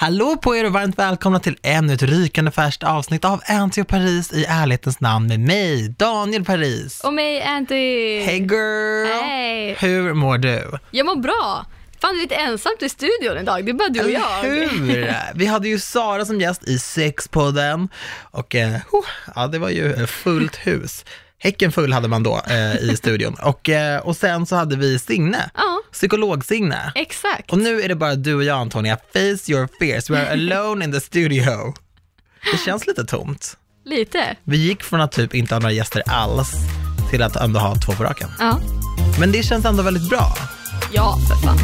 Hallå på er och varmt välkomna till ännu ett rykande färskt avsnitt av Anty och Paris i ärlighetens namn med mig, Daniel Paris. Och mig, Anty. Hey girl! Hej. Hur mår du? Jag mår bra. Fan, det är lite ensamt i studion idag. Det är bara du och jag. Eller hur? Vi hade ju Sara som gäst i Sexpodden och eh, ja, det var ju fullt hus. Häcken full hade man då eh, i studion. Och, eh, och sen så hade vi Signe, Ja, psykolog-Signe. exakt. Och nu är det bara du och jag Antonia, face your fears, we are alone in the studio. Det känns lite tomt. Lite. Vi gick från att typ inte ha några gäster alls till att ändå ha två på raken. Ja. Men det känns ändå väldigt bra. Ja, för fan.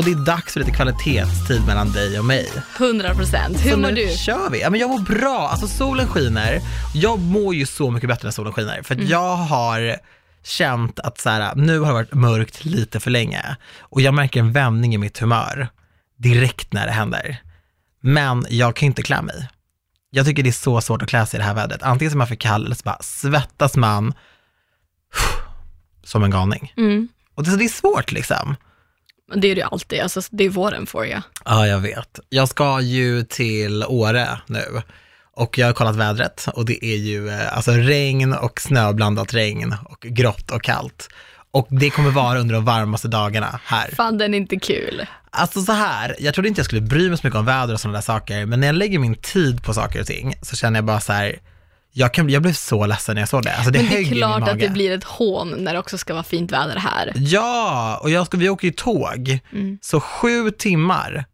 Och det är dags för lite kvalitetstid mellan dig och mig. 100 procent. Hur Så mår nu du? kör vi. Ja, men jag mår bra. Alltså solen skiner. Jag mår ju så mycket bättre när solen skiner. För Mm. jag har känt att så här, nu har det varit mörkt lite för länge. Och jag märker en vändning i mitt humör direkt när det händer. Men jag kan inte klä mig. Jag tycker det är så svårt att klä sig i det här vädret. Antingen så är man för kall eller så bara svettas man som en galning. Mm. Och det, så det är svårt liksom. Det är det ju alltid. Alltså, det är våren för you. Ja, jag vet. Jag ska ju till Åre nu och jag har kollat vädret och det är ju eh, alltså regn och snöblandat regn och grått och kallt. Och det kommer vara under de varmaste dagarna här. Fan, den är inte kul. Alltså så här, jag trodde inte jag skulle bry mig så mycket om väder och sådana där saker, men när jag lägger min tid på saker och ting så känner jag bara så här, jag, kan, jag blev så ledsen när jag såg det. Alltså det Men det är klart att det blir ett hån när det också ska vara fint väder här. Ja, och jag ska, vi åker ju tåg. Mm. Så sju timmar,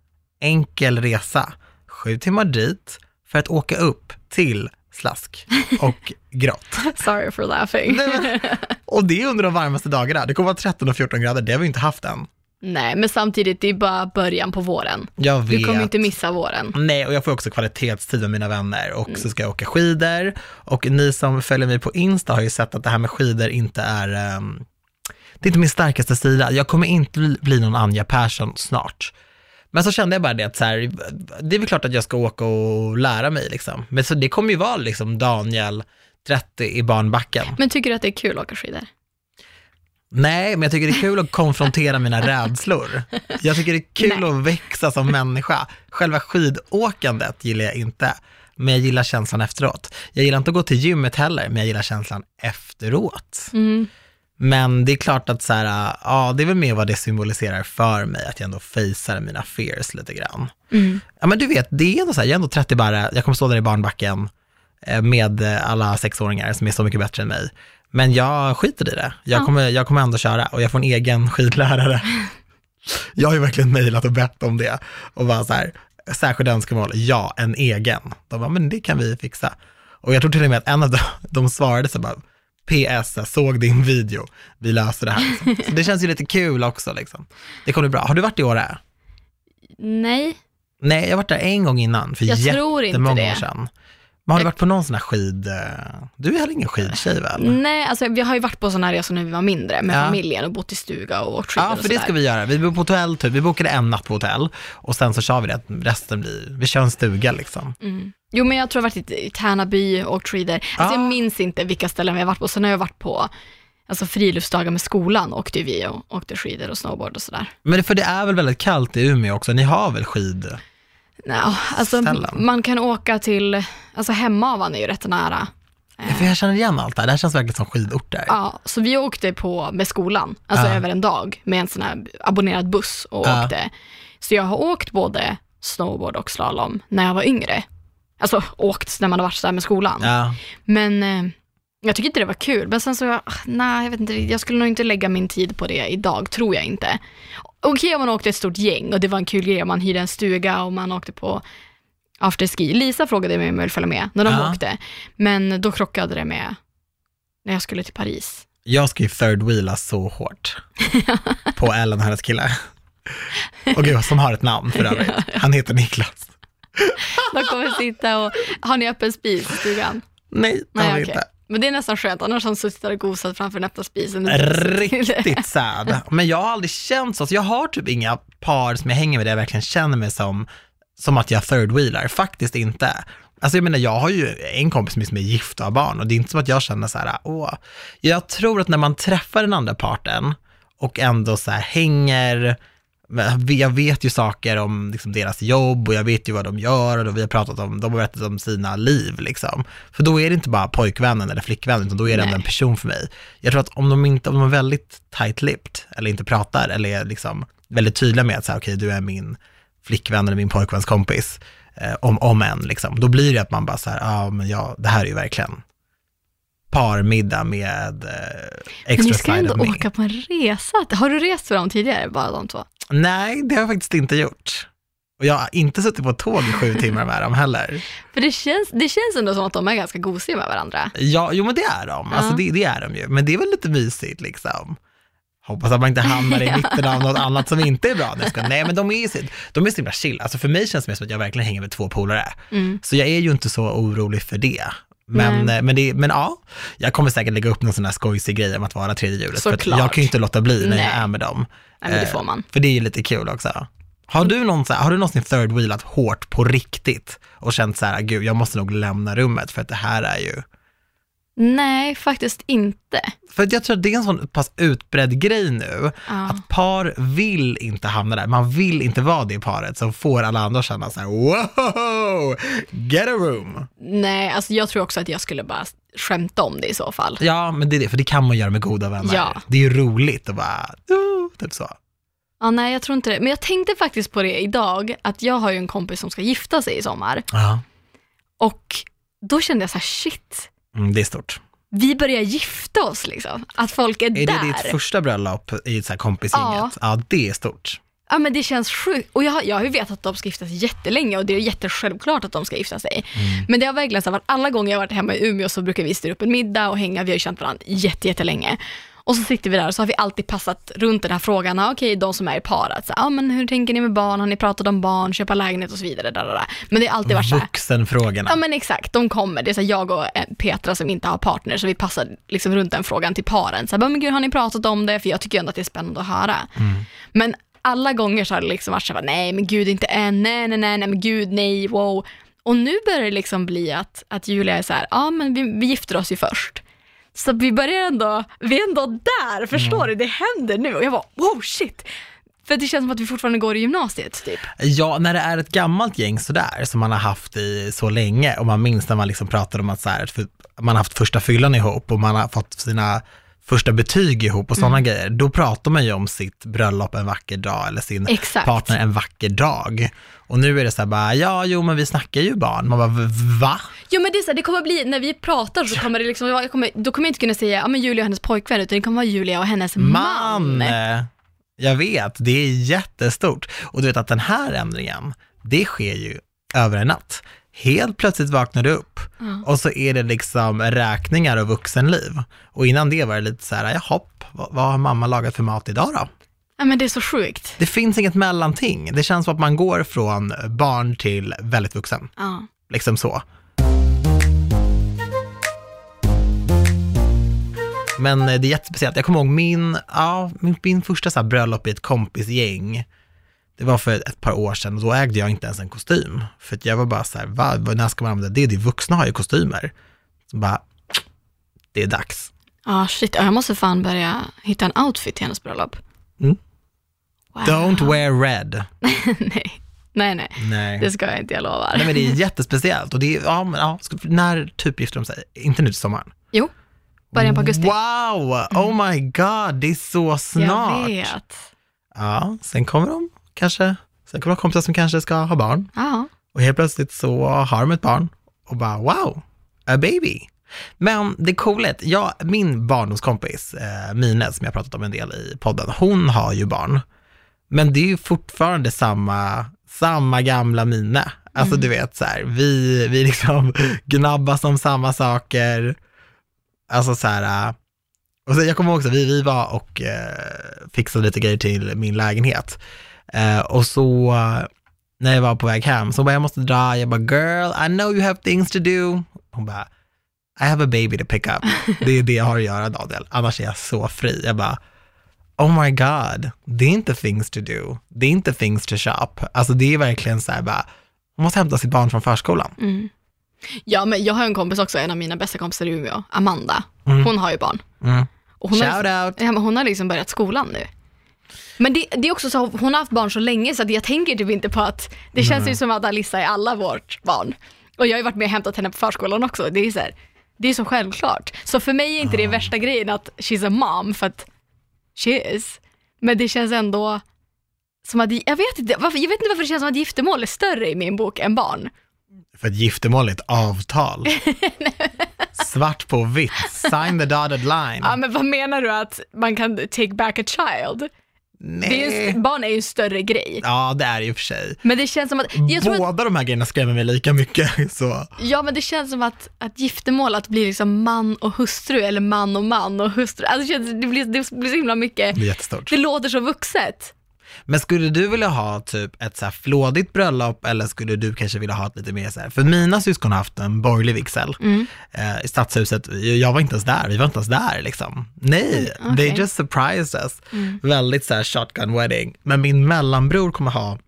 enkel resa. Sju timmar dit för att åka upp till slask och grått. Sorry for laughing. Nej, men- och det är under de varmaste dagarna. Det kommer vara 13 och 14 grader, det har vi inte haft än. Nej, men samtidigt, det är bara början på våren. Jag vet. Du kommer inte missa våren. Nej, och jag får också kvalitetstid med mina vänner och så ska jag åka skidor. Och ni som följer mig på Insta har ju sett att det här med skidor inte är, ehm, det är inte min starkaste sida. Jag kommer inte bli, bli någon Anja Persson snart. Men så kände jag bara det att så här, det är väl klart att jag ska åka och lära mig liksom. Men så det kommer ju vara liksom Daniel, 30 i barnbacken. Men tycker du att det är kul att åka skidor? Nej, men jag tycker det är kul att konfrontera mina rädslor. Jag tycker det är kul att växa som människa. Själva skidåkandet gillar jag inte, men jag gillar känslan efteråt. Jag gillar inte att gå till gymmet heller, men jag gillar känslan efteråt. Mm. Men det är klart att så här, ja, det är väl mer vad det symboliserar för mig, att jag ändå facear mina fears lite grann. Mm. Ja, men du vet, det är ändå så här, jag är ändå 30 bara, jag kommer stå där i barnbacken eh, med alla sexåringar som är så mycket bättre än mig. Men jag skiter i det. Jag, Ja. kommer, jag kommer ändå köra och jag får en egen skidlärare. Jag har ju verkligen mejlat och bett om det och bara så här, särskilt önskemål, ja, en egen. De bara, men det kan vi fixa. Och jag tror till och med att en av dem, de svarade så bara, PS, jag såg din video, vi löser det här. Liksom. Så det känns ju lite kul också liksom. Det kommer bli bra. Har du varit i Åre? Nej, Nej, jag har varit där en gång innan, för Jag tror inte jättemånga det. år sedan. Men har du varit på någon sån här skid... eh, Du är heller ingen skidtjej väl? nej, alltså vi har ju varit på sådana här resor när vi var mindre med Ja. familjen och bott i stuga och åkt Ja, och för det ska vi göra. Vi bor på hotell, typ. Vi bokade en natt på hotell och sen så kör vi det. Resten blir, vi kör en stuga liksom. Mm. Jo, men jag tror jag har varit i Tärnaby och åkt skidor. Alltså Ah. jag minns inte vilka ställen vi har varit på. Sen har jag varit på alltså, friluftsdagar med skolan åkte vi och åkte skidor och snowboard och sådär. Men för det är väl väldigt kallt i Umeå också? Ni har väl skid? No, alltså, Ställen. man kan åka till, alltså Hemavan är ju rätt nära. Ja, För jag känner igen allt det här. Det här känns verkligen som skidorter. Ja, så vi åkte på med skolan, alltså Ja. över en dag med en sån här abonnerad buss och Ja. åkte. Så jag har åkt både snowboard och slalom när jag var yngre. Alltså åkt när man har varit där med skolan. Ja. Men eh, jag tycker inte det var kul. Men sen så, ah, nej, jag vet inte, jag skulle nog inte lägga min tid på det idag, tror jag inte. Okej om man åkte ett stort gäng och det var en kul grej, man hyrde en stuga och man åkte på afterski. Lisa frågade mig om jag ville följa med när de Ja. åkte, men då krockade det med när jag skulle till Paris. Jag ska ju third wheela så hårt på Ellen och hennes kille. Och gud, som har ett namn för övrigt. Han heter Niklas. De kommer sitta och, har ni öppen spis i stugan? Nej, det Nej, har vi okej. inte. Men det är nästan skönt, annars har han suttit där och gosat framför den öppna spisen. Riktigt sad. Men jag har aldrig känt så. så. Jag har typ inga par som jag hänger med där jag verkligen känner mig som som att jag third wheelar, faktiskt inte. Alltså jag menar, jag har ju en kompis som är gift och har barn och det är inte som att jag känner så här, åh, jag tror att när man träffar den andra parten och ändå så här hänger, jag vet ju saker om liksom deras jobb och jag vet ju vad de gör och vi har pratat om, de har berättat om sina liv liksom. För då är det inte bara pojkvännen eller flickvännen, utan då är det ändå en person för mig. Jag tror att om de inte, om de är väldigt tight-lipped eller inte pratar eller är liksom väldigt tydliga med att säga, okej, okay, du är min flickvän eller min pojkväns kompis, eh, om, om en liksom, då blir det att man bara så här, ja ah, men ja, det här är ju verkligen parmiddag med eh, extra Men ni ska ändå åka på en resa. Har du rest för dem tidigare, bara de två? Nej, det har jag faktiskt inte gjort. Och jag har inte suttit på tåg i sju timmar med dem heller. För det känns, det känns ändå som att de är ganska gosiga med varandra. Ja, jo men det är de. Alltså det, det, är de ju. Men det är väl lite mysigt liksom. Hoppas att man inte hamnar i mitten av något annat som inte är bra. Nej, men de är, de är så himla chill. Alltså för mig känns det som att jag verkligen hänger med två polare. Mm. Så jag är ju inte så orolig för det. Men, eh, men, det, men ja, jag kommer säkert lägga upp någon sån här skojsig grej om att vara tredje hjulet. För jag kan ju inte låta bli när Nej. jag är med dem. Nej, men det får man. Eh, för det är ju lite kul också. Har du, någon, har du någonsin third wheelat hårt på riktigt och känt så här, gud, jag måste nog lämna rummet för att det här är ju Nej, faktiskt inte. För jag tror att det är en sån pass utbredd grej nu, ja. att par vill inte hamna där. Man vill inte vara det paret som får alla andra att känna så här, wow, get a room. Nej, alltså jag tror också att jag skulle bara skämta om det i så fall. Ja, men det är det, för det kan man göra med goda vänner. Ja. Det är ju roligt att bara, uh, typ så. Ja, nej, jag tror inte det. Men jag tänkte faktiskt på det idag, att jag har ju en kompis som ska gifta sig i sommar. Ja. Och då kände jag så här, shit, Mm, det är stort. Vi börjar gifta oss liksom, att folk är, är där. Är det ditt första bröllop i så här kompisgänget? Ja. ja, det är stort. Ja men det känns sjukt. Och jag, jag har ju vetat att de ska gifta sig jättelänge och det är jättesjälvklart att de ska gifta sig. Mm. Men det har verkligen så varit, alla gånger jag varit hemma i Umeå så brukar vi styra upp en middag och hänga, vi har ju känt varandra jättelänge. Och så sitter vi där och så har vi alltid passat runt den här frågan, okej okay, de som är i par, att, ah, men hur tänker ni med barn, har ni pratat om barn, köpa lägenhet och så vidare. Där, där. Men det har alltid varit så Vuxenfrågorna. Ja men exakt, de kommer. Det är så här, jag och eh, Petra som inte har partner, så vi passar liksom runt den frågan till paren. Så här, men gud, har ni pratat om det? För jag tycker ändå att det är spännande att höra. Mm. Men alla gånger så har det liksom varit så här, nej men gud inte än, nej nej nej, nej men gud nej, wow. Och nu börjar det liksom bli att, att Julia är så här, ja men vi, vi gifter oss ju först. Så vi börjar ändå, vi är ändå där, förstår mm. du? Det händer nu. Och jag bara, wow shit. För det känns som att vi fortfarande går i gymnasiet typ. Ja, när det är ett gammalt gäng sådär som man har haft i så länge och man minns när man liksom pratade om att så här, man har haft första fyllan ihop och man har fått sina första betyg ihop och sådana mm. grejer, då pratar man ju om sitt bröllop en vacker dag eller sin Exakt. partner en vacker dag. Och nu är det så här bara, ja, jo, men vi snackar ju barn. Man bara, va? Jo, men det är så här, det kommer bli, när vi pratar så kommer det liksom, jag kommer, då kommer jag inte kunna säga, ja men Julia och hennes pojkvän, utan det kommer vara Julia och hennes man. man. Jag vet, det är jättestort. Och du vet att den här ändringen, det sker ju över en natt. Helt plötsligt vaknar du upp mm. och så är det liksom räkningar och vuxenliv. Och innan det var det lite så här, jaha, vad, vad har mamma lagat för mat idag då? Ja men det är så sjukt. Det finns inget mellanting. Det känns som att man går från barn till väldigt vuxen. Ja. Liksom så. Men det är jättespeciellt. Jag kommer ihåg min, ja, min, min första så bröllop i ett kompisgäng. Det var för ett par år sedan och då ägde jag inte ens en kostym. För jag var bara så här, va, när ska man använda det? De vuxna har ju kostymer. Så bara, det är dags. Ja, ah, shit. Jag måste fan börja hitta en outfit till hennes bröllop. Mm. Wow. Don't wear red. nej. Nej, nej, nej, det ska jag inte, jag lovar. Nej, men det är jättespeciellt och det är, ja, men, ja, när typ gifter de sig? Inte nu till sommaren? Jo, början på augusti. Wow, oh my god, det är så snart. Jag vet. Ja, sen kommer de kanske, sen kommer de kompisar som kanske ska ha barn. Ja. Och helt plötsligt så har de ett barn och bara wow, a baby. Men det coola är att jag, min barndomskompis, eh, Mine, som jag pratat om en del i podden, hon har ju barn. Men det är ju fortfarande samma, samma gamla Mine. Alltså mm. du vet så här, vi, vi liksom gnabbas om samma saker. Alltså så här, och så, jag kommer ihåg också, vi, vi var och eh, fixade lite grejer till min lägenhet. Eh, och så när jag var på väg hem, så bara jag måste dra, jag bara girl, I know you have things to do. Hon bara, I have a baby to pick up. Det är det jag har att göra Daniel, annars är jag så fri. Jag bara, oh my god, det är inte things to do, det är inte things to shop. Alltså det är verkligen så här bara, Hon måste hämta sitt barn från förskolan. Mm. Ja, men jag har en kompis också, en av mina bästa kompisar i Umeå, Amanda. Mm. Hon har ju barn. Mm. Och hon, har, Shout out! ja, men hon har liksom börjat skolan nu. Men det, det är också så, hon har haft barn så länge så jag tänker typ inte på att, det känns ju som att Alissa är alla vårt barn. Och jag har ju varit med och hämtat henne på förskolan också. Det är så, här, det är så självklart. Så för mig är inte det värsta grejen att she's a mom, för att she is. Men det känns ändå som att, jag vet inte, varför, jag vet inte varför det känns som att giftermål är större i min bok än barn. För att giftermål är ett avtal. Svart på vitt, sign the dotted line. Ja, men vad menar du att man kan take back a child? Det är Nej. barn är ju en större grej. Ja, det är det ju för sig. Men det känns som att, tror att Båda de här grejerna skrämmer mig lika mycket. Så. Ja men det känns som att, att giftermål, att bli liksom man och hustru eller man och man och hustru. Alltså det, känns, det, blir, det blir så himla mycket, Det är jättestort. det låter så vuxet. Men skulle du vilja ha typ ett så här flådigt bröllop eller skulle du kanske vilja ha ett lite mer så här, för mina syskon har haft en borgerlig vigsel Mm. eh, i stadshuset, jag var inte ens där, vi var inte ens där liksom. Nej, Mm, they okej. just surprised us. Mm. Väldigt så här shotgun wedding. Men min mellanbror kommer ha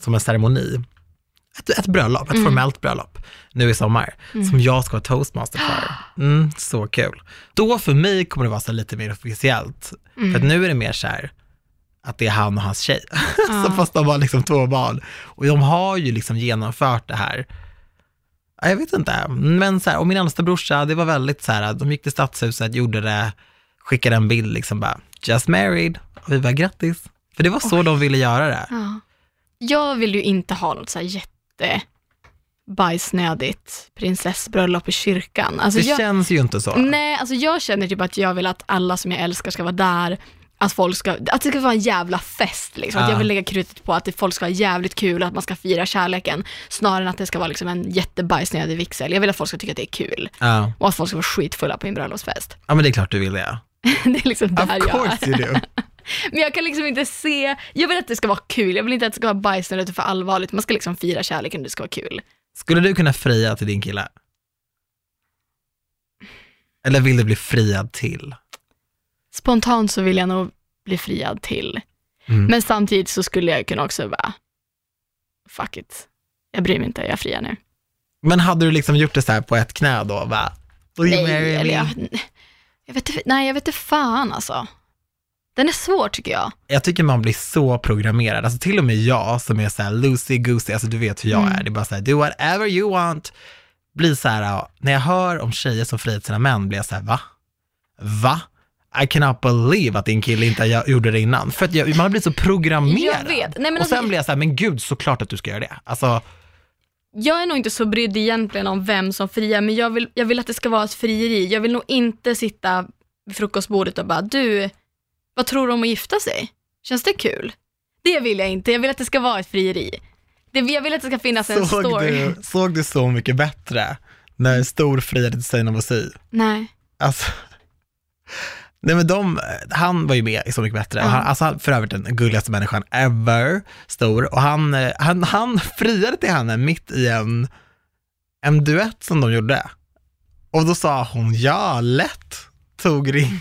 som en ceremoni, ett, ett bröllop, ett Mm. formellt bröllop nu i sommar, som jag ska vara toastmaster för. Mm, så kul. Då för mig kommer det vara så lite mer officiellt, Mm. för att nu är det mer så här, att det är han och hans tjej. så Ja. fast de har liksom två barn. Och de har ju liksom genomfört det här. Ja, Jag vet inte, men så här, och min äldsta brorsa, det var väldigt så här, de gick till stadshuset, gjorde det, skickade en bild liksom bara, just married. Och vi bara, grattis. För det var så de ville göra det. Ja. Jag vill ju inte ha något så här jätte bajsnödigt prinsessbröllop i kyrkan. Alltså Det jag, känns ju inte så. Nej, alltså jag känner typ att jag vill att alla som jag älskar ska vara där, att folk ska, att det ska vara en jävla fest liksom. Att Ja. jag vill lägga krutet på att folk ska ha jävligt kul, att man ska fira kärleken, snarare än att det ska vara liksom en jättebajsnödig vigsel. Jag vill att folk ska tycka att det är kul Ja. och att folk ska vara skitfulla på en bröllopsfest. ja, men det är klart du vill det. det är liksom där Of jag course you do. Men jag kan liksom inte se, jag vill att det ska vara kul, jag vill inte att det ska vara bajsnödigt och för allvarligt, man ska liksom fira kärleken och det ska vara kul. Skulle du kunna fria till din kille? Eller vill du bli friad till? Spontant så vill jag nog bli friad till. Mm. Men samtidigt så skulle jag kunna också bara, fuck it, jag bryr mig inte, jag friar nu. Men hade du liksom gjort det så här på ett knä då? Va? Will you marry Nej, me? eller jag, jag vet inte, nej jag vet inte fan alltså. Den är svår tycker jag. Jag tycker man blir så programmerad, alltså till och med jag som är så här loosey goosey, alltså du vet hur jag Mm. är, det är bara så här, do whatever you want, blir så här, när jag hör om tjejer som friar till sina män blir jag så här, va? Va? I cannot believe att din kille inte gö- gjorde det innan, för att jag, man har blivit så programmerad. Jag vet. Nej, men och alltså- sen blir jag så här, men gud, såklart att du ska göra det. Alltså, Jag är nog inte så brydd egentligen om vem som friar, men jag vill, jag vill att det ska vara ett frieri. Jag vill nog inte sitta vid frukostbordet och bara, du, vad tror du om att gifta sig? Känns det kul? Det vill jag inte, jag vill att det ska vara ett frieri. Det, jag vill att det ska finnas en såg story. du, såg du Så mycket bättre när Stor friade till Seinabo? Nej. Alltså, nej men de, han var ju med i Så mycket bättre. Ja. Han, alltså för övrigt den gulligaste människan ever, stor. Och han, eh, han, han friade till henne mitt i en, en duett som de gjorde. Och då sa hon, ja, lätt, tog ring.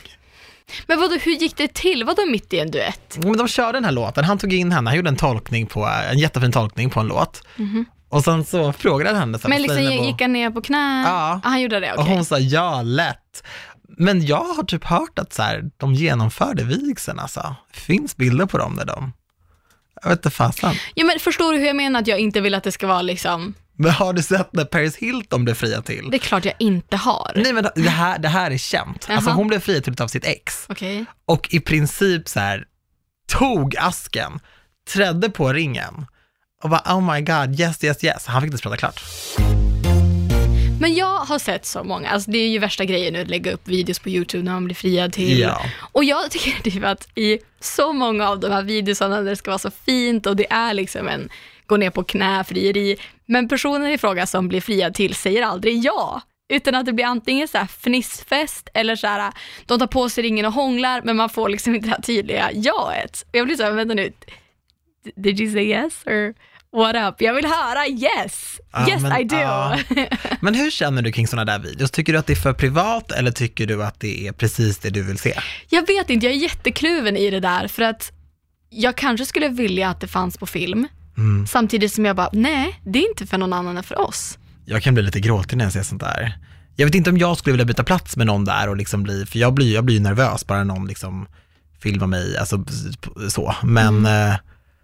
Men vadå, hur gick det till? Vadå mitt i en duett? Men de körde den här låten, han tog in henne, han gjorde en tolkning på, en jättefin tolkning på en låt. Och sen så frågade han henne. så Men liksom gick han ner på knä? Ja. Ah, han gjorde det, okej. Och hon sa ja, lätt. Men jag har typ hört att så här, de genomförde vigseln alltså. Finns bilder på dem där de, jag vet inte fasen. Ja, men förstår du hur jag menar att jag inte vill att det ska vara liksom, Men har du sett när Paris Hilton blev friad till? det är klart jag inte har. Nej men det här, det här är känt. Alltså hon blev friad till av sitt ex Okej. och i princip så här tog asken, trädde på ringen och bara oh my god, yes, yes, yes. Han fick inte prata klart. Men jag har sett så många, alltså det är ju värsta grejen nu att lägga upp videos på YouTube när man blir friad till. Ja. Och jag tycker typ att i så många av de här videosarna där det ska vara så fint och det är liksom en gå ner på knä frieri, men personen i fråga som blir friad till säger aldrig ja. Utan att det blir antingen så här fnissfest eller så här, de tar på sig ringen och hånglar men man får liksom inte det här tydliga jaet. Jag blir så här, vänta nu, did you say yes or what up? Jag vill höra yes, Ja, yes men, I do. ja. Men hur känner du kring sådana där videos? Tycker du att det är för privat eller tycker du att det är precis det du vill se? Jag vet inte, jag är jättekluven i det där för att jag kanske skulle vilja att det fanns på film, Mm. Samtidigt som jag bara, nej, det är inte för någon annan än för oss. Jag kan bli lite gråtig när jag ser sånt där. Jag vet inte om jag skulle vilja byta plats med någon där och liksom bli, för jag blir, jag blir ju nervös bara någon liksom filmar mig, alltså så. Men eh,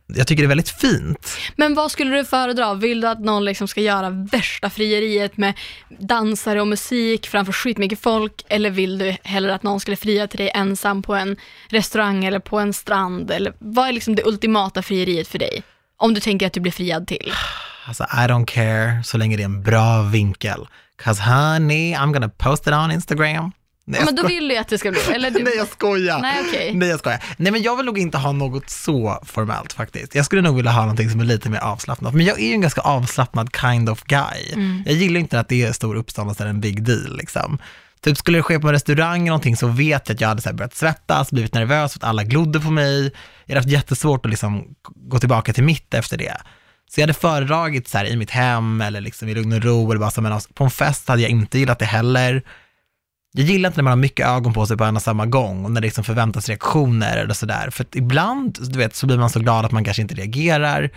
jag tycker det är väldigt fint. Men vad skulle du föredra? Vill du att någon liksom ska göra värsta frieriet med dansare och musik framför skitmycket folk? Eller vill du hellre att någon skulle fria till dig ensam på en restaurang eller på en strand? Eller vad är liksom det ultimata frieriet för dig? Om du tänker att du blir friad till. Alltså I don't care så länge det är en bra vinkel. Cause honey, I'm gonna post it on Instagram. Nej, Ja, men då vill du att det ska bli, eller du, Nej jag skojar. Nej, okej. Nej jag skojar. Nej men jag vill nog inte ha något så formellt faktiskt. Jag skulle nog vilja ha någonting som är lite mer avslappnat. Men jag är ju en ganska avslappnad kind of guy. Mm. Jag gillar inte att det är stor uppståndelse eller en big deal liksom. Typ skulle det ske på en restaurang eller någonting så vet jag att jag hade så börjat svettas, blivit nervös för att alla glodde på mig. Jag hade haft jättesvårt att liksom gå tillbaka till mitt efter det. Så jag hade föredragit så här i mitt hem eller liksom i lugn och ro eller bara så, men på en fest hade jag inte gillat det heller. Jag gillar inte när man har mycket ögon på sig på en och samma gång och när det liksom förväntas reaktioner eller sådär. För att ibland, du vet, så blir man så glad att man kanske inte reagerar.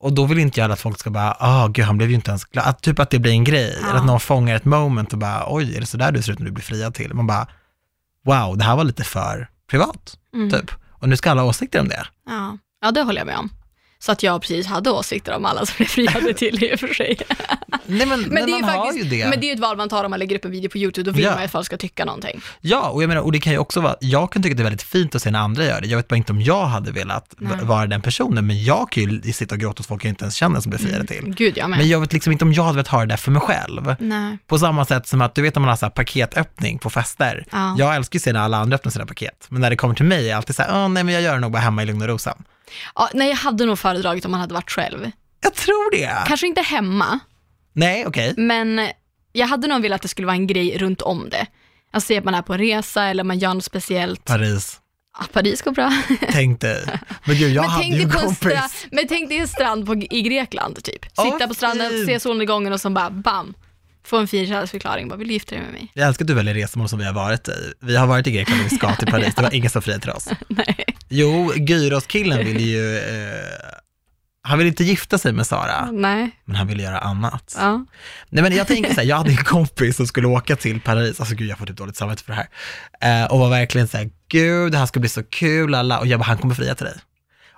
Och då vill inte jag att folk ska bara, ah gud han blev ju inte ens glad. Att, typ att det blir en grej. Ja. Eller att någon fångar ett moment och bara, oj, är det sådär du ser ut när du blir friad till? Man bara, wow, det här var lite för privat, Mm. typ. Och nu ska alla ha åsikter om det. Ja. ja, det håller jag med om. Så att jag precis hade åsikter om alla som blev friade till i och för sig. Nej men, men, det är faktiskt, det. Men det är ju ett val man tar om man lägger upp en video på YouTube, då vill Ja. man i alla fall ska tycka någonting. Ja, och jag menar, och det kan ju också vara, jag kan tycka att det är väldigt fint att se när andra gör det. Jag vet bara inte om jag hade velat Nej. vara den personen, men jag kan ju sitta och gråta hos folk jag inte ens känner som blir friade till. Gud, jag med. Men jag vet liksom inte om jag hade velat ha det där för mig själv. Nej. På samma sätt som att, du vet när man har så här paketöppning på fester. Ja. Jag älskar ju att se när alla andra öppnar sina paket, men när det kommer till mig är jag alltid så här, "Åh, nej men jag gör det nog bara hemma i lugn och ro sen. Ja, nej, jag hade nog föredragit om man hade varit själv. Jag tror det. Kanske inte hemma, Nej, okej. men jag hade nog velat att det skulle vara en grej runt om det. Alltså se att man är på en resa eller man gör något speciellt. Paris, Ja, Paris går bra. tänk dig. Men gud, jag hade ju dig en på en kompis. stra- men tänk dig en strand på, i Grekland typ. Åh, Sitta på stranden, fint. se solnedgången och så bara bam. Få en fin kärleksförklaring, bara vill du gifta dig med mig? Jag älskar att du väljer resmål som vi har varit i. Vi har varit i Grekland och vi ska till Paris, det var ingen som friade till oss. Nej. Jo, Gyros-killen ville ju, eh, han ville inte gifta sig med Sara, Nej. men han ville göra annat. Ja. Nej men jag tänker så här, jag hade en kompis som skulle åka till Paris, alltså gud jag får typ dåligt samvete för det här, eh, och var verkligen så här, gud det här ska bli så kul, alla. och jag bara, han kommer fria till dig.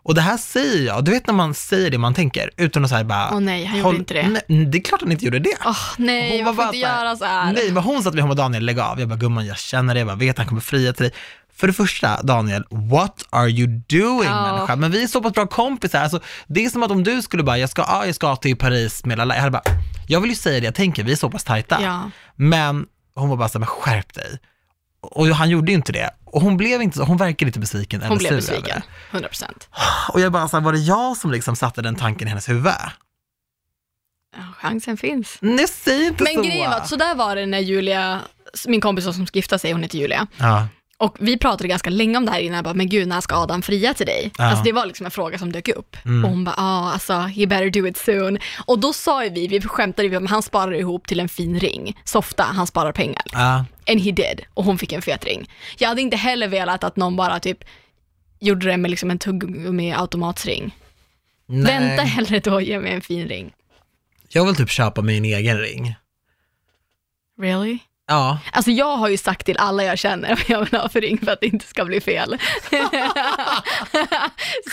Och det här säger jag, du vet när man säger det man tänker, utan att säga bara, Åh nej, han gjorde inte det. Nej, det är klart han inte gjorde det. Åh nej, Hon man får bara inte göra så här. Nej, men hon satt vid honom och Daniel, lägg av. Jag bara, gumman jag känner det, jag bara, vet han kommer fria till dig. För det första, Daniel, what are you doing Ja. människa? Men vi är så pass bra kompisar. Alltså, det är som att om du skulle bara, jag ska, ja, jag ska till Paris med alla. Jag hade bara, jag vill ju säga det jag tänker, vi är så pass tajta. Ja. Men hon var bara så här, men skärp dig. Och han gjorde ju inte det. Och hon blev inte så, hon verkade lite besviken Hon eller blev sur över besviken, det. 100%. Och jag bara, så här, var det jag som liksom satte den tanken i hennes huvud? Ja, chansen finns. Nej, säg inte Men så. grejen var att så där var det när Julia, min kompis som ska gifta sig, hon heter Julia. Ja, Och vi pratade ganska länge om det här innan, jag bara, men gud, när ska Adam fria till dig? Ja. Alltså det var liksom en fråga som dök upp. Mm. Och hon bara, ja, alltså, he better do it soon. Och då sa ju vi, vi skämtade ju om han sparar ihop till en fin ring. Softa, han sparar pengar. ja. And he did. Och hon fick en fet ring. Jag hade inte heller velat att någon bara typ gjorde det med liksom en tuggummi automatsring. Nej. Vänta hellre då ge mig en fin ring. Jag vill typ köpa min egen ring. Really? Ja, Alltså jag har ju sagt till alla jag känner vad jag vill ha för ring för att det inte ska bli fel.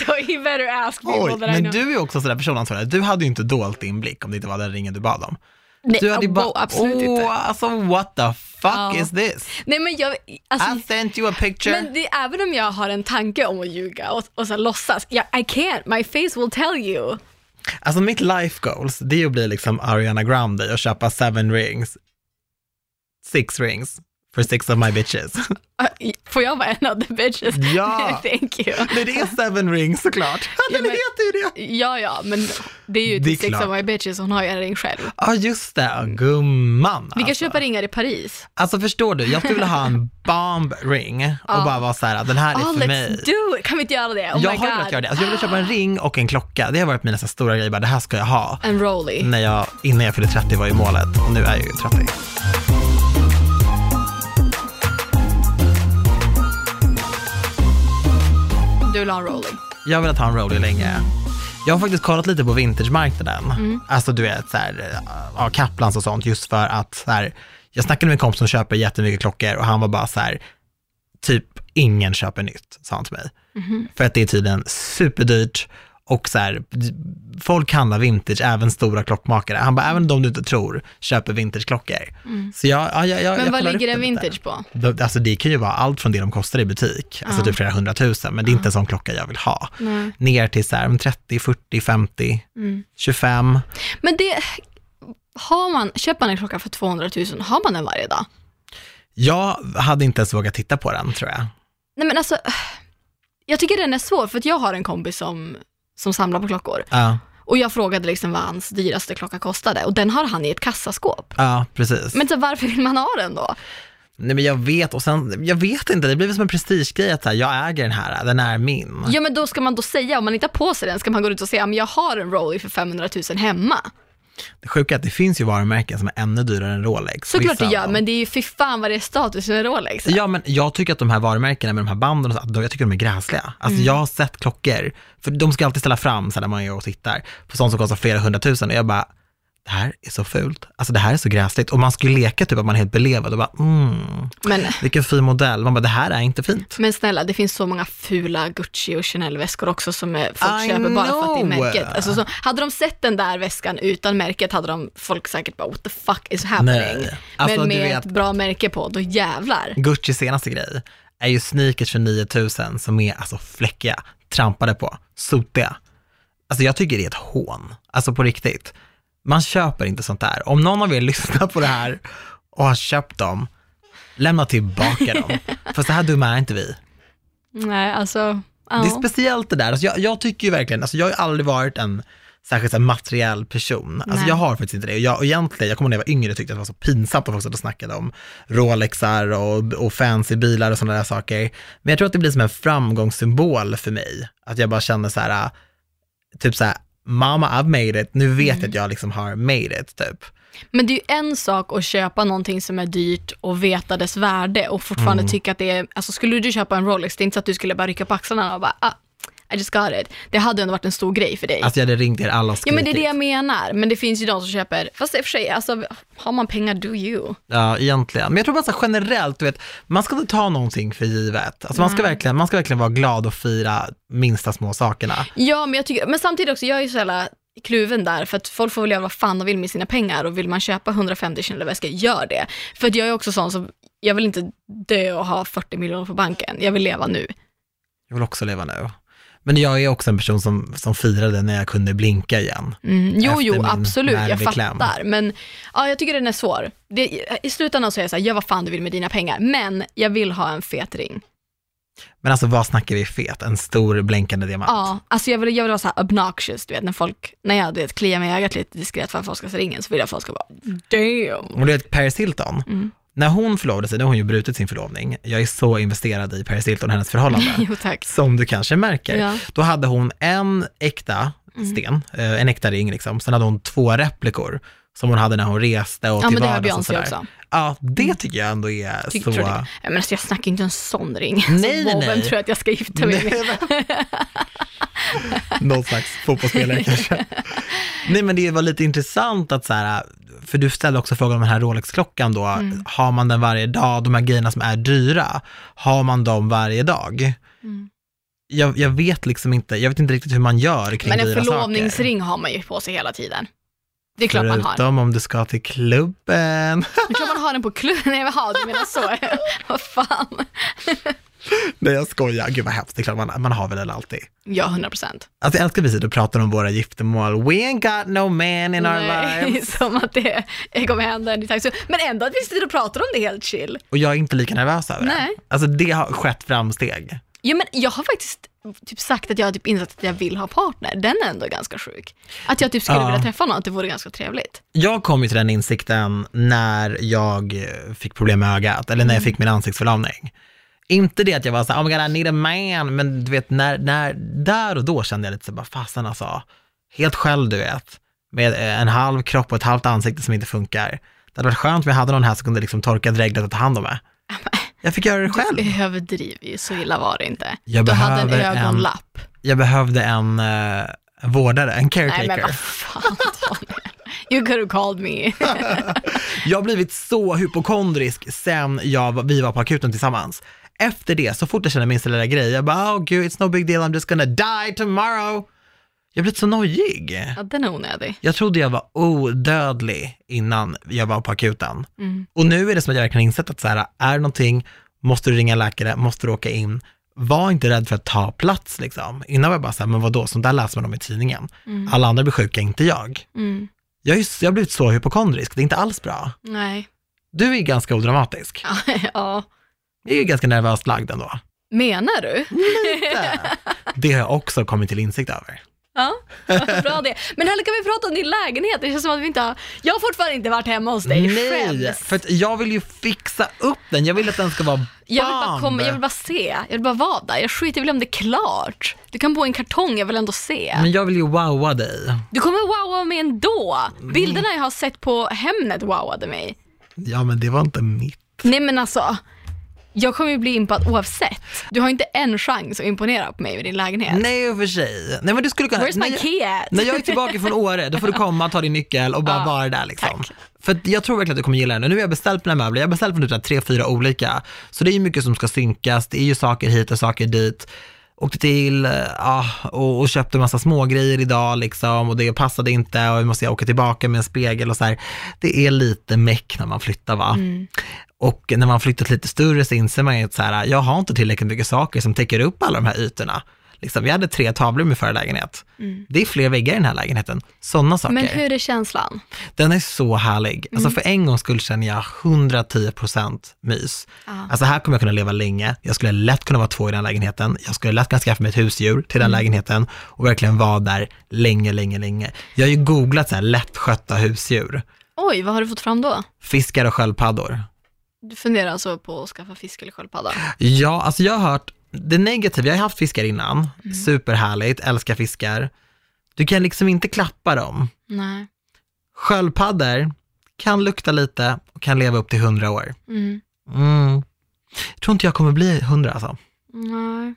so he better ask people Oj, that I men know. du är också sådär personansvarig. Du hade ju inte dolt din blick om det inte var den ringen du bad om. Nej, Du hade ju oh, bara, wow, absolut åh, inte. alltså what the fuck Ja. is this? Nej men jag, alltså, I sent you a picture. men det, även om jag har en tanke om att ljuga och, och så låtsas, jag, I can't, my face will tell you. Alltså mitt life goals, det är att bli liksom Ariana Grande och köpa seven rings, six rings, for six of my bitches. Uh, Får jag vara en av the bitches? Ja. Thank you. Nej, det är seven rings såklart. Ja, Den men- heter ju det. Ja, ja, men det är ju Det är till Six klart. of my bitches, hon har ju en ring själv. Ja, just det. Gumman. Vi kan alltså. köpa ringar i Paris. Alltså förstår du, jag skulle vilja ha en bomb ring och Ja. bara vara så här, den här är Oh, för let's mig. do it! Kan vi inte göra det? Oh jag my har god. velat göra det. Alltså jag vill köpa en ring och en klocka. Det har varit mina så stora grejer, bara det här ska jag ha. En Rolly. När jag, innan jag fyllde 30 var ju målet och nu är jag ju 30. Du vill ha en Rolly. Jag velat ha en Rolly länge. Jag har faktiskt kollat lite på vintagemarknaden. Mm. Alltså du vet, så här, ja, Kaplans och sånt, just för att så här, jag snackade med en kompis som köper jättemycket klockor och han var bara så här, typ ingen köper nytt, sa han till mig. Mhm. För att det är tydligen superdyrt och så här, folk handlar vintage, även stora klockmakare. Han bara, även de du inte tror köper vintageklockor. Så jag, ja, jag, jag, Mm. Men jag vad ligger en det lite. vintage på? Alltså det kan ju vara allt från det de kostar i butik, alltså Ja. typ flera hundratusen, men det är inte en sån klocka jag vill ha. Nej. Ner till så här, 30, 40, 50, Mm. 25. Men det, har man, köper man en klocka för 200 000, har man den varje dag? Jag hade inte ens vågat titta på den tror jag. Nej men alltså, jag tycker den är svår för att jag har en kompis som, som samlar på klockor. Ja, Och jag frågade liksom vad hans dyraste klocka kostade och den har han i ett kassaskåp. ja precis. Men så varför vill man ha den då? Nej men jag vet, och sen, jag vet inte, det blir som en prestigegrej att så här, jag äger den här, den är min. Ja men då ska man då säga, om man inte har på sig den, ska man gå ut och säga, men jag har en Rollie för 500 000 hemma. Det sjuka är att det finns ju varumärken som är ännu dyrare än Rolex. Såklart det gör, men det är ju fy fan vad det är status med Rolex. Ja, men jag tycker att de här varumärkena med de här banden, och så, jag tycker de är gräsliga. Alltså Mm. jag har sett klockor, för de ska alltid ställa fram så här, när man är och tittar, på sånt som kostar flera hundratusen och jag bara, det här är så fult. Alltså det här är så gräsligt. Och man skulle leka typ att man är helt belevad och bara, mm, Men, vilken fin modell. Man bara, det här är inte fint. men snälla, det finns så många fula Gucci och Chanel-väskor också som är, folk I köper bara för att det är know. märket. Alltså, så, hade de sett den där väskan utan märket hade de folk säkert bara, what the fuck is happening? Alltså, men med vet- ett bra märke på, då jävlar. Gucci senaste grej är ju sneakers för 9000 som är alltså fläckiga, trampade på, sotiga. Alltså jag tycker det är ett hån, alltså på riktigt. Man köper inte sånt där. Om någon av er lyssnar på det här och har köpt dem, lämna tillbaka dem. För så här dumma är inte vi. Nej, alltså, ja. Det är speciellt det där. Alltså jag, jag tycker ju verkligen, alltså jag har ju aldrig varit en särskilt här materiell person. Alltså Nej. jag har faktiskt inte det. Och jag, och egentligen, jag kommer när jag var yngre tyckte att det var så pinsamt att folk satt och snackade om Rolexar och, och fancy bilar och sådana där saker. Men jag tror att det blir som en framgångssymbol för mig. Att jag bara känner så här, typ så här, mamma I've made it, nu vet Mm. att jag liksom har made it typ. Men det är ju en sak att köpa någonting som är dyrt och veta dess värde och fortfarande Mm. tycka att det är, alltså skulle du köpa en Rolex, det är inte så att du skulle bara rycka på axlarna och bara, ah, I just got it. Det hade ändå varit en stor grej för dig. Alltså jag hade ringt er alla och ja men det är det jag menar, men det finns ju de som köper, fast i och för sig, alltså har man pengar, do you. Ja, egentligen. Men jag tror bara så här generellt, du vet, man ska inte ta någonting för givet. Alltså man ska, Nej. verkligen, man ska verkligen vara glad och fira minsta små sakerna. Ja men jag tycker, men samtidigt också, jag är ju så jävla kluven där, för att folk får väl göra vad fan de vill med sina pengar och vill man köpa 150 kilo väskor, gör det. För att jag är också sån som, jag vill inte dö och ha 40 miljoner på banken, jag vill leva nu. Jag vill också leva nu. Men jag är också en person som, som firade när jag kunde blinka igen. Mm, jo, Efter jo, absolut, jag fattar. Men ja, jag tycker den är svår. Det, I slutändan så är jag så här, gör vad fan du vill med dina pengar, men jag vill ha en fet ring. Men alltså vad snackar vi fet? En stor blänkande diamant? Ja, alltså jag vill, jag vill vara så här obnoxious, du vet, när folk, när jag du vet, kliar mig i ögat lite diskret för att folk ska se ringen, så vill jag att folk ska bara, damn. Och du vet Paris Hilton, Mm. När hon förlovade sig, nu har hon ju brutit sin förlovning, jag är så investerad i Paris Hilton och hennes förhållande, Jo som du kanske märker. Ja. Då hade hon en äkta Mm. sten, eh, en äkta ring liksom, sen hade hon två replikor som hon hade när hon reste och Ja till men det har vardags och sådär. också. Ja, det tycker jag ändå är Tycker, så... tror det. Ja, Men alltså, jag snackar inte en sån ring. Nej, så, nej, wow, nej. Vem tror jag att jag ska gifta mig med? Nej, Någon slags fotbollsspelare kanske. Nej men det var lite intressant att så här, för du ställde också frågan om den här Rolex-klockan då, Mm. har man den varje dag, de här grejerna som är dyra, har man dem varje dag? Mm. Jag, jag vet liksom inte, jag vet inte riktigt hur man gör kring Men en dyra saker. förlovningsring har man ju på sig hela tiden. Det är klart man har. Förutom om du ska till klubben. Det är klart man har den på klubben. Nej, jaha, du menar så. Vad fan. Nej jag skojar, gud vad hemskt, det är klart man, man har väl det alltid. Ja, 100 procent. Alltså jag älskar att vi sitter och pratar om våra giftermål, we ain't got no man in our lives. som att det kommer hända anytime soon. Men ändå att vi sitter och pratar om det helt chill. Och jag är inte lika nervös över det. Nej. Alltså det har skett framsteg. Ja, men jag har faktiskt typ sagt att jag har typ insett att jag vill ha partner. Den är ändå ganska sjuk. Att jag typ skulle Ja. vilja träffa någon, att det vore ganska trevligt. Jag kom ju till den insikten när jag fick problem med ögat, eller när jag fick min ansiktsförlamning. Inte det att jag var så här, oh my god, I need a man, men du vet, när, när, där och då kände jag lite så bara, fasen alltså, helt själv du vet, med eh, en halv kropp och ett halvt ansikte som inte funkar. Det hade varit skönt om jag hade någon här som kunde liksom torka dreglet och ta hand om mig. Jag fick göra det själv. Du överdriver ju, så illa var det inte. Jag du hade en behöver en- ögonlapp. Jag behövde en, En vårdare, en Nej caretaker. men vad fan Daniel. You could have called me. Jag har blivit så hypokondrisk sen jag, vi var på akuten tillsammans. Efter det, så fort jag känner minsta lilla grej, jag bara, oh gud, it's no big deal, I'm just gonna die tomorrow. Jag blivit så nojig. ja, den är onödig. Jag trodde jag var odödlig innan jag var på akuten. Mm. Och nu är det som att jag verkligen insett att så här, är det någonting, måste du ringa läkare, måste du åka in. Var inte rädd för att ta plats liksom. Innan var jag bara så här, men vadå, sånt där läser man om i tidningen. Mm. Alla andra blir sjuka, inte jag. Mm. Jag, är, jag har blivit så hypokondrisk, det är inte alls bra. Nej. Du är ganska odramatisk. Ja. Jag är ju ganska nervöst lagd ändå. Menar du? Lite. Det har jag också kommit till insikt över. Ja, bra det. Men heller kan vi prata om din lägenhet? Det känns som att vi inte har... Jag har fortfarande inte varit hemma hos dig. Nej, Skäms. för att jag vill ju fixa upp den. Jag vill att den ska vara Jag vill, bara komma, jag vill bara se, jag vill bara vara där. Jag skiter väl om det är klart. Du kan bo i en kartong, jag vill ändå se. Men jag vill ju wowa dig. Du kommer wowa mig ändå. Bilderna jag har sett på Hemnet wowade mig. Ja, men det var inte mitt. Nej men alltså, jag kommer ju bli impad oavsett. Du har inte en chans att imponera på mig med din lägenhet. Nej, och för sig. Nej, men du skulle kunna... Where's my key at? när jag är tillbaka från Åre, då får du komma, ta din nyckel och bara Ja, vara där liksom. tack. För jag tror verkligen att du kommer gilla den. Nu har jag beställt mina möbler, jag har beställt från typ tre, fyra olika. Så det är ju mycket som ska synkas, det är ju saker hit och saker dit. Åkte till eh, ja, och, och köpte massa smågrejer idag liksom och det passade inte och vi måste jag åka tillbaka med en spegel och så här. Det är lite meck när man flyttar va. Mm. Och när man flyttat lite större så inser man ju att så här, jag har inte tillräckligt mycket saker som täcker upp alla de här ytorna. Liksom, jag hade tre tavlor i min förra lägenhet. Det är fler väggar i den här lägenheten. Sådana saker. Mm. Men hur är känslan? Den är så härlig. Alltså Mm. för en gångs skull känner jag 110% mys. Ja. Alltså här kommer jag kunna leva länge. Jag skulle lätt kunna vara två i den lägenheten. Jag skulle lätt kunna skaffa mig ett husdjur till Mm. den lägenheten och verkligen vara där länge, länge, länge. Jag har ju googlat så här lättskötta husdjur. Oj, vad har du fått fram då? Fiskar och sköldpaddor. Du funderar alltså på att skaffa fisk eller sköldpadda? Ja, alltså jag har hört det negativa, jag har haft fiskar innan, Mm. superhärligt, älskar fiskar. Du kan liksom inte klappa dem. Nej. Sköldpaddor kan lukta lite och kan leva upp till 100 år. Mm. Mm. Jag tror inte jag kommer bli 100 alltså. Nej.